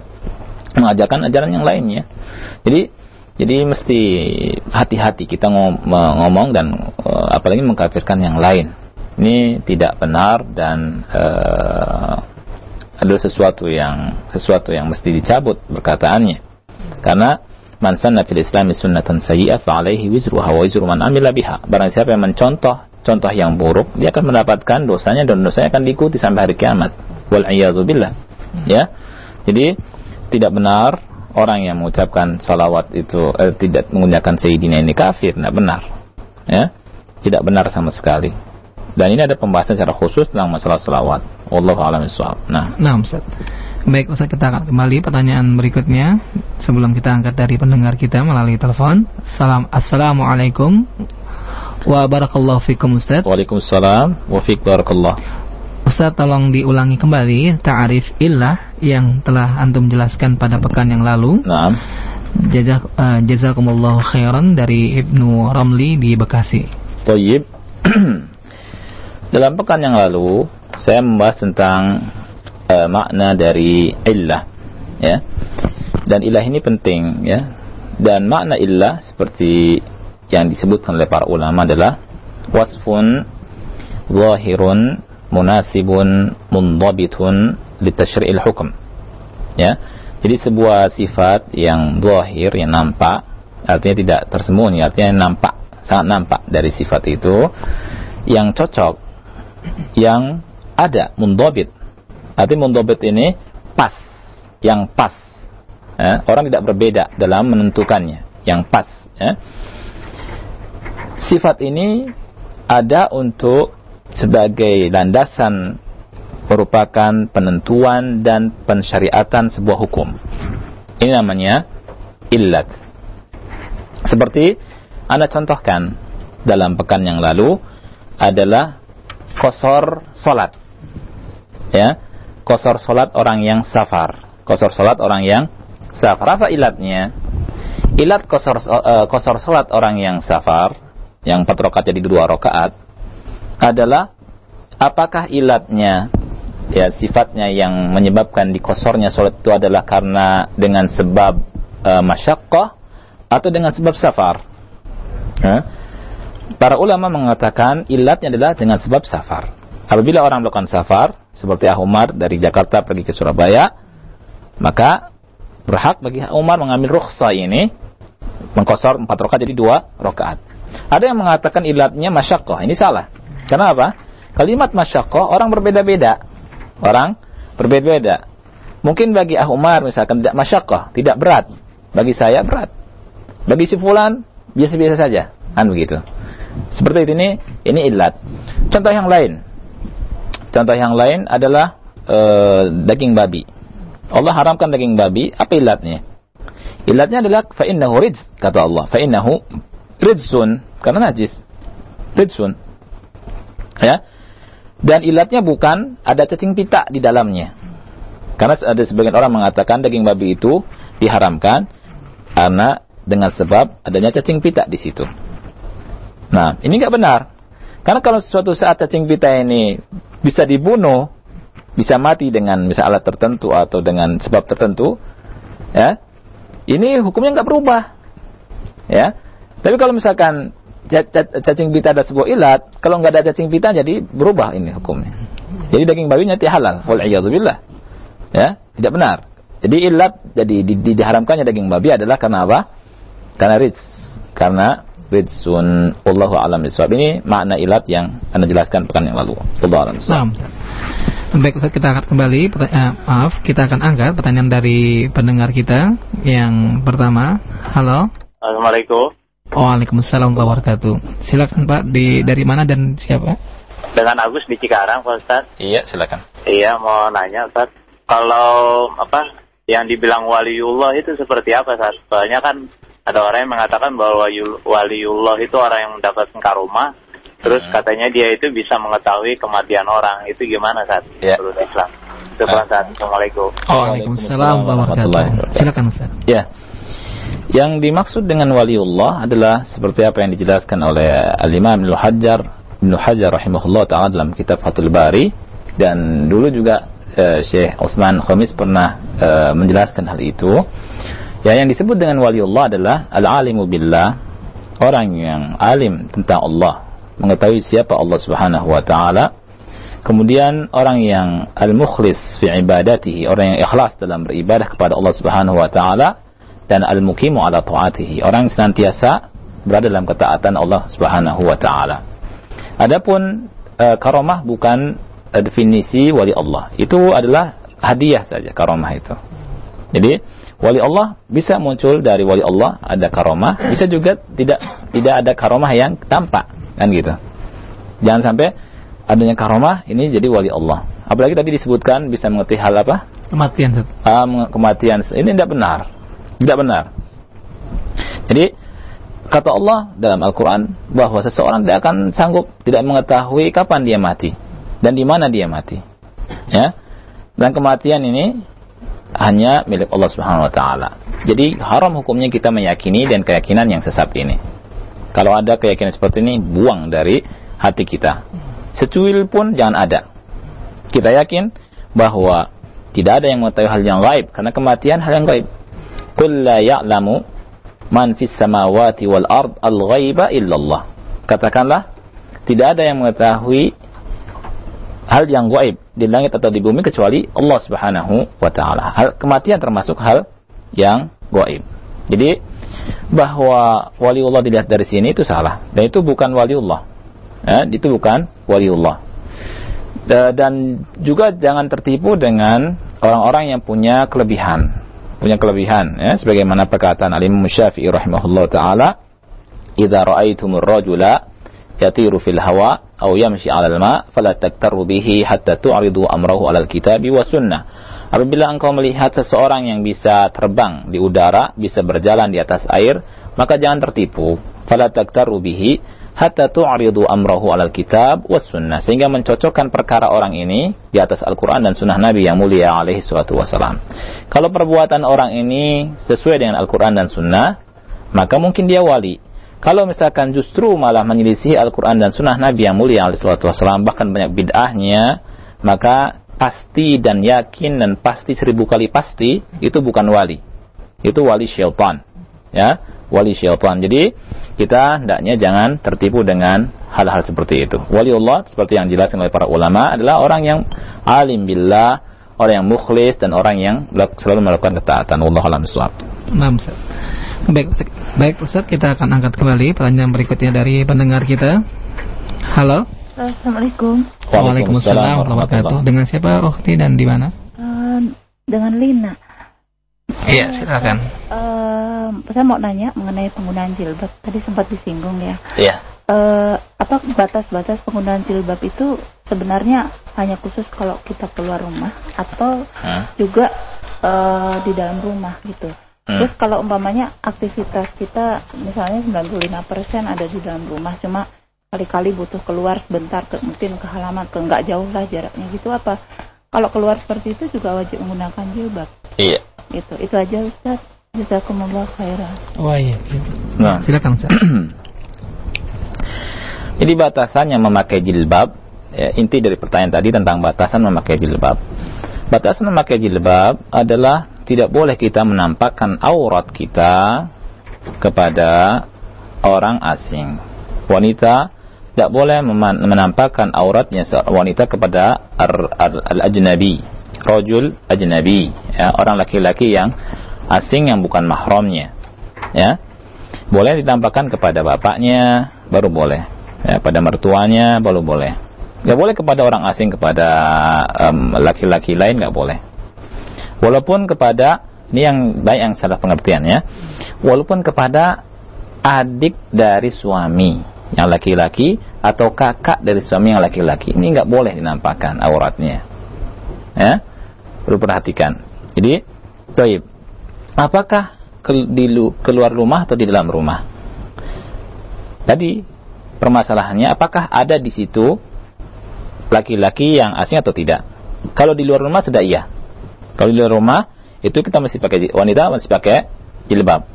mengajarkan ajaran yang lainnya. Jadi jadi mesti hati-hati kita ngom- ngomong dan e, apalagi mengkafirkan yang lain. Ini tidak benar dan e, adalah sesuatu yang sesuatu yang mesti dicabut perkataannya. Karena man sanna fil islami sunnatan sayyi'ah fa alaihi wizruha wa wizru man amila biha. Barang siapa yang mencontoh contoh yang buruk dia akan mendapatkan dosanya dan dosanya akan diikuti sampai hari kiamat. Wal billah. Ya. Jadi tidak benar orang yang mengucapkan salawat itu eh, tidak menggunakan sayyidina ini kafir tidak benar. Ya? Tidak benar sama sekali. Dan ini ada pembahasan secara khusus tentang masalah salawat. Wallahu a'lam nah. Nah, Ustaz. Baik, Ustaz kita akan kembali. Pertanyaan berikutnya sebelum kita angkat dari pendengar kita melalui telepon. Salam Assalamualaikum. Wa barakallahu fikum Ustaz. Waalaikumsalam. Wa fiik barakallah Ustaz tolong diulangi kembali ta'arif illah yang telah antum jelaskan pada pekan yang lalu. Naam Jazak, jazakumullahu khairan dari Ibnu Ramli di Bekasi. Toyib (clears throat) Dalam pekan yang lalu Saya membahas tentang eh, Makna dari illah ya. Dan ilah ini penting ya. Dan makna illah Seperti yang disebutkan oleh para ulama adalah Wasfun Zahirun Munasibun Mundabitun Litashri'il hukum ya. Jadi sebuah sifat yang zahir, yang nampak Artinya tidak tersembunyi, artinya nampak Sangat nampak dari sifat itu Yang cocok yang ada mundobit. Arti mundobit ini pas, yang pas. Ya, orang tidak berbeda dalam menentukannya, yang pas. Ya. Sifat ini ada untuk sebagai landasan merupakan penentuan dan pensyariatan sebuah hukum. Ini namanya illat. Seperti Anda contohkan dalam pekan yang lalu adalah kosor solat. Ya, kosor solat orang yang safar. Kosor solat orang yang safar. Apa ilatnya? Ilat kosor eh, kosor solat orang yang safar, yang empat jadi dua rakaat, adalah apakah ilatnya ya sifatnya yang menyebabkan dikosornya solat itu adalah karena dengan sebab uh, masyakkah atau dengan sebab safar? Para ulama mengatakan ilatnya adalah dengan sebab safar. Apabila orang melakukan safar, seperti Ah Umar dari Jakarta pergi ke Surabaya, maka berhak bagi Ah Umar mengambil rukhsah ini, mengkosor empat rakaat jadi dua rakaat. Ada yang mengatakan ilatnya masyakoh, ini salah. Karena apa? Kalimat masyakoh orang berbeda-beda. Orang berbeda-beda. Mungkin bagi Ah Umar misalkan tidak masyakkah, tidak berat. Bagi saya berat. Bagi si fulan biasa-biasa saja. Kan begitu. Seperti ini ini ilat. Contoh yang lain. Contoh yang lain adalah eh, daging babi. Allah haramkan daging babi, apa ilatnya? Ilatnya adalah fa innahu rijz kata Allah. Fa innahu rijsun karena najis. Rijsun. Ya. Dan ilatnya bukan ada cacing pita di dalamnya. Karena ada sebagian orang mengatakan daging babi itu diharamkan karena dengan sebab adanya cacing pita di situ. Nah, ini nggak benar. Karena kalau suatu saat cacing pita ini bisa dibunuh, bisa mati dengan misal alat tertentu atau dengan sebab tertentu, ya, ini hukumnya nggak berubah, ya. Tapi kalau misalkan cacing pita ada sebuah ilat, kalau nggak ada cacing pita jadi berubah ini hukumnya. Jadi daging babinya tidak halal. Wal'iyadzubillah. Ya, tidak benar. Jadi ilat jadi di, di, diharamkannya daging babi adalah karena apa? Karena rijs. Karena rijsun Allahu alam bisawab. Ini makna ilat yang Anda jelaskan pekan yang lalu. Allahu alam bisawab. Baik Ustaz, kita akan kembali eh, maaf, kita akan angkat pertanyaan dari pendengar kita yang pertama. Halo. Assalamualaikum. Waalaikumsalam warahmatullahi wabarakatuh. Silakan Pak, di dari mana dan siapa? Dengan Agus di Cikarang, Pak Ustaz. Iya, silakan. Iya, mau nanya, Ustaz. Kalau apa yang dibilang waliullah itu seperti apa, Ustaz? Soalnya kan ada orang yang mengatakan bahwa waliul- waliullah itu orang yang mendapatkan karomah, terus Hmm. katanya dia itu bisa mengetahui kematian orang. Itu gimana, Ustaz? Iya. Menurut Islam. Itu Pak Ah. Ustaz. Assalamualaikum. Waalaikumsalam warahmatullahi wabarakatuh. Silakan Ustaz. Ya. Yang dimaksud dengan waliullah adalah seperti apa yang dijelaskan oleh Al-Imam Ibnu Hajar Ibnu Hajar rahimahullah taala dalam kitab Fathul Bari dan dulu juga eh, Syekh Utsman Khamis pernah eh, menjelaskan hal itu. Ya, yang disebut dengan waliullah adalah al-alimu billah, orang yang alim tentang Allah, mengetahui siapa Allah Subhanahu wa taala. Kemudian orang yang al-mukhlis fi ibadatihi, orang yang ikhlas dalam beribadah kepada Allah Subhanahu wa taala dan al-muqimu ala taatihi, orang yang senantiasa berada dalam ketaatan Allah Subhanahu wa taala. Adapun eh, karomah bukan eh, definisi wali Allah. Itu adalah hadiah saja karomah itu. Jadi wali Allah bisa muncul dari wali Allah ada karomah, bisa juga tidak tidak ada karomah yang tampak kan gitu. Jangan sampai adanya karomah ini jadi wali Allah. Apalagi tadi disebutkan bisa mengerti hal apa? Kematian meng- kematian. Ini tidak benar. Tidak benar. Jadi kata Allah dalam Al-Quran bahwa seseorang tidak akan sanggup tidak mengetahui kapan dia mati dan di mana dia mati. Ya. Dan kematian ini hanya milik Allah Subhanahu wa taala. Jadi haram hukumnya kita meyakini dan keyakinan yang sesat ini. Kalau ada keyakinan seperti ini, buang dari hati kita. Secuil pun jangan ada. Kita yakin bahwa tidak ada yang mengetahui hal yang gaib karena kematian hal yang gaib. Qul la ya'lamu man fis samawati wal ard al ghaiba illallah. Katakanlah tidak ada yang mengetahui hal yang gaib di langit atau di bumi kecuali Allah Subhanahu wa taala. Hal kematian termasuk hal yang gaib. Jadi bahwa waliullah dilihat dari sini itu salah dan itu bukan waliullah. Ya, itu bukan waliullah. Da- Dan juga jangan tertipu dengan orang-orang yang punya kelebihan. Punya kelebihan ya sebagaimana perkataan Al-Imam Syafi'i rahimahullah taala, "Idza ra'aitumur rajula yatiru fil hawa aw yamshi 'alal ma fala taktaru bihi hatta tu'ridu amrahu 'alal kitabi wa sunnah." Apabila engkau melihat seseorang yang bisa terbang di udara, bisa berjalan di atas air, maka jangan tertipu. Fala taktaru bihi hatta tu'ridu amrahu 'alal kitab was sunnah sehingga mencocokkan perkara orang ini di atas Al-Qur'an dan sunnah Nabi yang mulia alaihi salatu wasalam. Kalau perbuatan orang ini sesuai dengan Al-Qur'an dan sunnah, maka mungkin dia wali. Kalau misalkan justru malah menyelisih Al-Quran dan Sunnah Nabi yang mulia alaihissalam bahkan banyak bid'ahnya, maka pasti dan yakin dan pasti seribu kali pasti itu bukan wali. Itu wali syaitan. Ya, wali syaitan. Jadi kita hendaknya jangan tertipu dengan hal-hal seperti itu. Wali Allah seperti yang dijelaskan oleh para ulama adalah orang yang alim billah, orang yang mukhlis dan orang yang selalu melakukan ketaatan. Wallahu a'lam bishawab. Ustaz. Baik, Ustaz. Baik Ustaz, kita akan angkat kembali pertanyaan berikutnya dari pendengar kita. Halo. Assalamualaikum. Waalaikumsalam warahmatullahi wabarakatuh. Dengan siapa Ukti dan di mana? Eh, dengan lina. Iya, silakan. Eh, saya mau nanya mengenai penggunaan jilbab. Tadi sempat disinggung ya. Iya. Eh, apa batas-batas penggunaan jilbab itu sebenarnya hanya khusus kalau kita keluar rumah atau Hmm. juga eh, di dalam rumah gitu. Hmm. Terus kalau umpamanya aktivitas kita misalnya 95% ada di dalam rumah cuma kali-kali butuh keluar sebentar ke mungkin ke halaman ke nggak jauh lah jaraknya gitu apa kalau keluar seperti itu juga wajib menggunakan jilbab Iya. gitu itu aja Ustaz Jazakumullah khairan Wah iya. Nah. Silakan Ustaz. (clears throat) Jadi batasannya memakai jilbab, ya, inti dari pertanyaan tadi tentang batasan memakai jilbab. Batasan memakai jilbab adalah tidak boleh kita menampakkan aurat kita kepada orang asing. Wanita tidak boleh menampakkan auratnya seorang wanita kepada al-ajnabi, rojul ajnabi, ya, orang laki-laki yang asing yang bukan mahramnya. Ya. Boleh ditampakkan kepada bapaknya, baru boleh. Ya, pada mertuanya baru boleh. Gak boleh kepada orang asing, kepada laki-laki lain gak boleh. Walaupun kepada ini yang baik yang salah pengertian ya. Walaupun kepada adik dari suami yang laki-laki atau kakak dari suami yang laki-laki ini nggak boleh dinampakkan auratnya. Ya, perlu perhatikan. Jadi, toib. Apakah di lu- keluar rumah atau di dalam rumah? Tadi permasalahannya apakah ada di situ laki-laki yang asing atau tidak? Kalau di luar rumah sudah iya. Kalau di luar rumah itu kita mesti pakai wanita mesti pakai jilbab.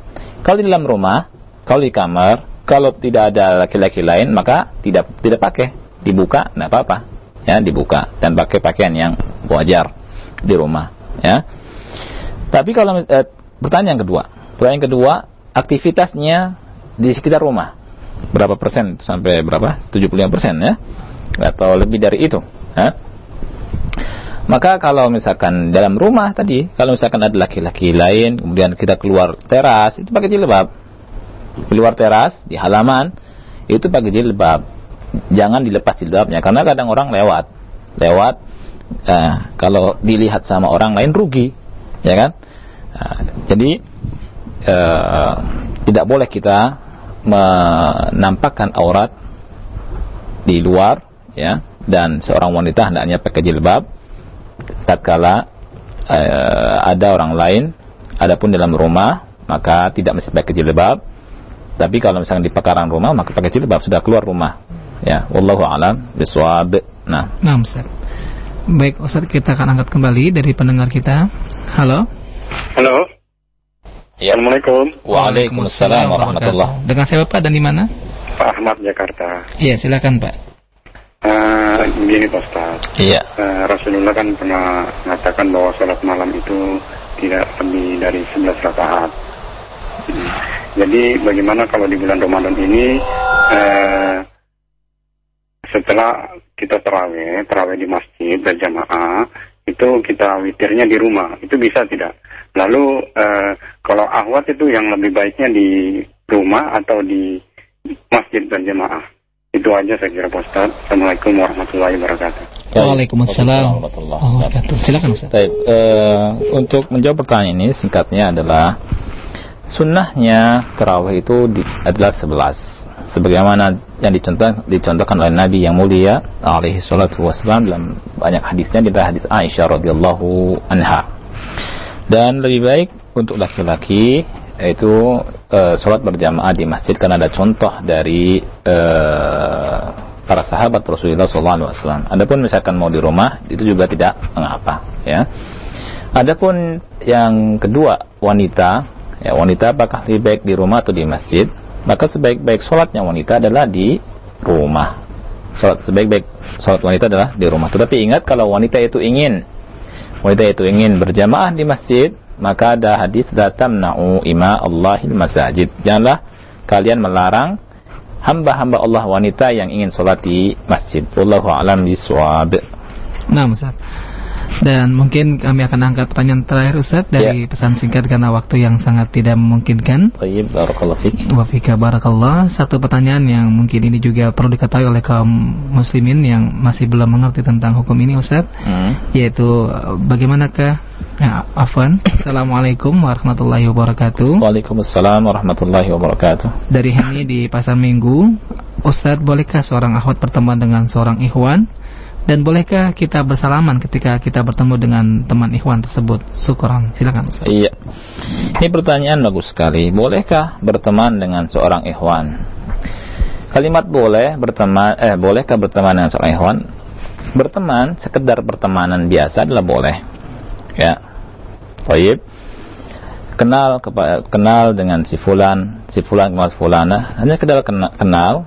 Kalau di dalam rumah, kalau di kamar, kalau tidak ada laki-laki lain maka tidak tidak pakai, dibuka tidak apa-apa. Ya, dibuka dan pakai pakaian yang wajar di rumah, ya. Tapi kalau eh, pertanyaan kedua, pertanyaan kedua, aktivitasnya di sekitar rumah. Berapa persen sampai berapa? 75 persen ya? Atau lebih dari itu ya? maka kalau misalkan dalam rumah tadi kalau misalkan ada laki-laki lain kemudian kita keluar teras itu pakai jilbab. Keluar teras di halaman itu pakai jilbab. Jangan dilepas jilbabnya karena kadang orang lewat. Lewat eh, kalau dilihat sama orang lain rugi ya kan jadi eh, tidak boleh kita menampakkan aurat di luar ya dan seorang wanita hendaknya pakai jilbab tatkala eh, ada orang lain adapun dalam rumah maka tidak mesti pakai jilbab tapi kalau misalnya di pekarangan rumah maka pakai jilbab sudah keluar rumah ya wallahu alam bisawab nah Nah, Ustaz. Baik, Ustaz kita akan angkat kembali dari pendengar kita. Halo. Halo, ya Assalamualaikum. Waalaikumsalam warahmatullah Dengan siapa Pak dan di mana? Pak Ahmad Jakarta. Iya, silakan Pak. Eh, begini Pak Ustaz, iya Eh, Rasulullah kan pernah mengatakan bahwa sholat malam itu tidak lebih dari 11 rakaat. Hmm. Jadi bagaimana kalau di bulan Ramadan ini eh, setelah kita terawih, terawih di masjid berjamaah, itu kita witirnya di rumah, itu bisa tidak? Lalu eh, kalau ahwat itu yang lebih baiknya di rumah atau di masjid berjamaah? Itu aja saya kira Pak Ustaz. Assalamualaikum warahmatullahi wabarakatuh. Waalaikumsalam warahmatullahi Oh, wabarakatuh. Silakan Ustaz. Baik, eh, untuk menjawab pertanyaan ini singkatnya adalah sunnahnya terawih itu di, adalah 11 sebagaimana yang dicontoh, dicontohkan oleh Nabi yang mulia alaihi salatu wassalam dalam banyak hadisnya di hadis Aisyah radhiyallahu anha dan lebih baik untuk laki-laki yaitu eh, sholat berjamaah di masjid karena ada contoh dari eh, para sahabat Rasulullah SAW. Adapun misalkan mau di rumah itu juga tidak mengapa, ya. Adapun yang kedua wanita, ya wanita apakah lebih baik di rumah atau di masjid? Maka sebaik-baik sholatnya wanita adalah di rumah. Sholat sebaik-baik sholat wanita adalah di rumah. Tetapi ingat kalau wanita itu ingin wanita itu ingin berjamaah di masjid, maka ada hadis la tamna'u ima Allahil masajid. Janganlah kalian melarang hamba-hamba Allah wanita yang ingin sholat di masjid. Wallahu a'lam bishawab. Nah, Ustaz. Dan mungkin kami akan angkat pertanyaan terakhir Ustaz dari pesan singkat karena waktu yang sangat tidak memungkinkan. Baik, barakallahu fiik. Wafika barakallah. Satu pertanyaan yang mungkin ini juga perlu diketahui oleh kaum muslimin yang masih belum mengerti tentang hukum ini Ustaz, Hmm. yaitu bagaimanakah Ya, Afwan. Assalamualaikum warahmatullahi wabarakatuh. Waalaikumsalam warahmatullahi wabarakatuh. Dari Henny di Pasar Minggu, Ustadz bolehkah seorang akhwat berteman dengan seorang ikhwan? Dan bolehkah kita bersalaman ketika kita bertemu dengan teman ikhwan tersebut? Syukuran, silakan Ustaz. Iya. Ini pertanyaan bagus sekali. Bolehkah berteman dengan seorang ikhwan? Kalimat boleh berteman eh bolehkah berteman dengan seorang ikhwan? Berteman sekedar pertemanan biasa adalah boleh. Ya. Baik. Kenal kenal dengan si fulan, si fulan kenal fulana, hanya sekedar kena- kenal.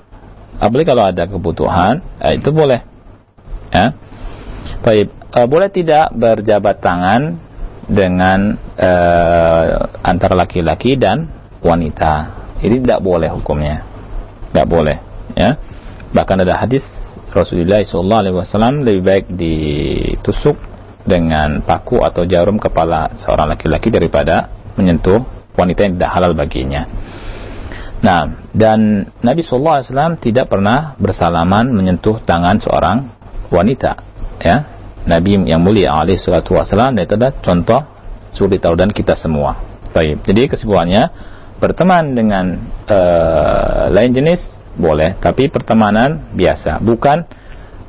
Apalagi kalau ada kebutuhan, eh, itu boleh. Ya. Baik. Eh, boleh tidak berjabat tangan dengan eh, antara laki-laki dan wanita. Ini tidak boleh hukumnya. Tidak boleh, ya. Bahkan ada hadis Rasulullah SAW lebih baik ditusuk dengan paku atau jarum kepala seorang laki-laki daripada menyentuh wanita yang tidak halal baginya. Nah, dan Nabi SAW tidak pernah bersalaman menyentuh tangan seorang wanita. Ya, Nabi yang mulia alaihi salatu wasallam dan itu adalah contoh suri tauladan kita semua. Baik. Jadi kesimpulannya berteman dengan uh, lain jenis boleh, tapi pertemanan biasa, bukan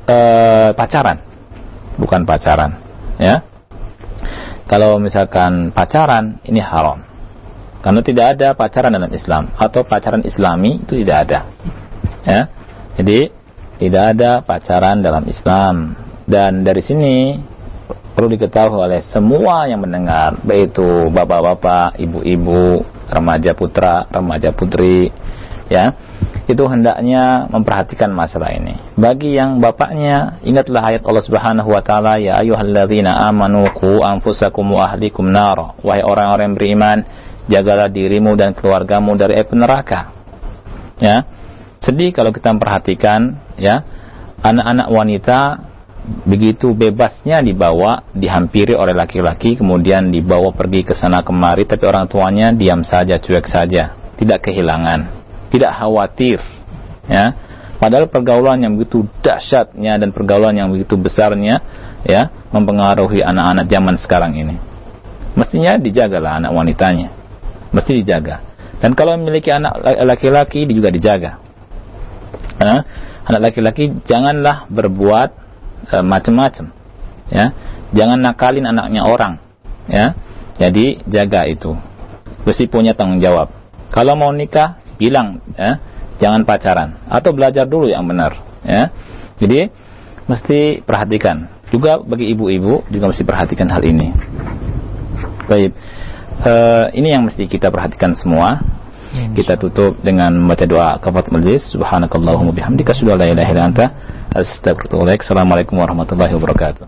uh, pacaran. Bukan pacaran, ya. Kalau misalkan pacaran ini haram. Karena tidak ada pacaran dalam Islam atau pacaran Islami itu tidak ada. Ya. Jadi tidak ada pacaran dalam Islam dan dari sini perlu diketahui oleh semua yang mendengar baik itu bapak-bapak, ibu-ibu, remaja putra, remaja putri ya itu hendaknya memperhatikan masalah ini. Bagi yang bapaknya, ingatlah ayat Allah Subhanahu wa taala, ya ayyuhalladzina amanu qu anfusakum wa ahlikum nar. Wahai orang-orang beriman, jagalah dirimu dan keluargamu dari api neraka. Ya. Sedih kalau kita memperhatikan ya, anak-anak wanita begitu bebasnya dibawa, dihampiri oleh laki-laki, kemudian dibawa pergi ke sana kemari, tapi orang tuanya diam saja, cuek saja, tidak kehilangan. Tidak khawatir. Ya. Padahal pergaulan yang begitu dahsyatnya dan pergaulan yang begitu besarnya ya mempengaruhi anak-anak zaman sekarang ini. Mestinya dijagalah anak wanitanya. Mesti dijaga. Dan kalau memiliki anak laki-laki juga dijaga. Ya? Anak laki-laki janganlah berbuat e, macam-macam. Ya jangan nakalin anaknya orang. Ya jadi jaga itu. Mesti punya tanggung jawab. Kalau mau nikah bilang ya jangan pacaran. Atau belajar dulu yang benar ya. Jadi mesti perhatikan. Juga bagi ibu-ibu juga mesti perhatikan hal ini. Baik. Uh, ini yang mesti kita perhatikan semua kita tutup dengan membaca doa kafarat majlis. Subhanakallahumma bihamdika asyhadu an la ilaha illa anta astaghfiruka assalamualaikum warahmatullahi wabarakatuh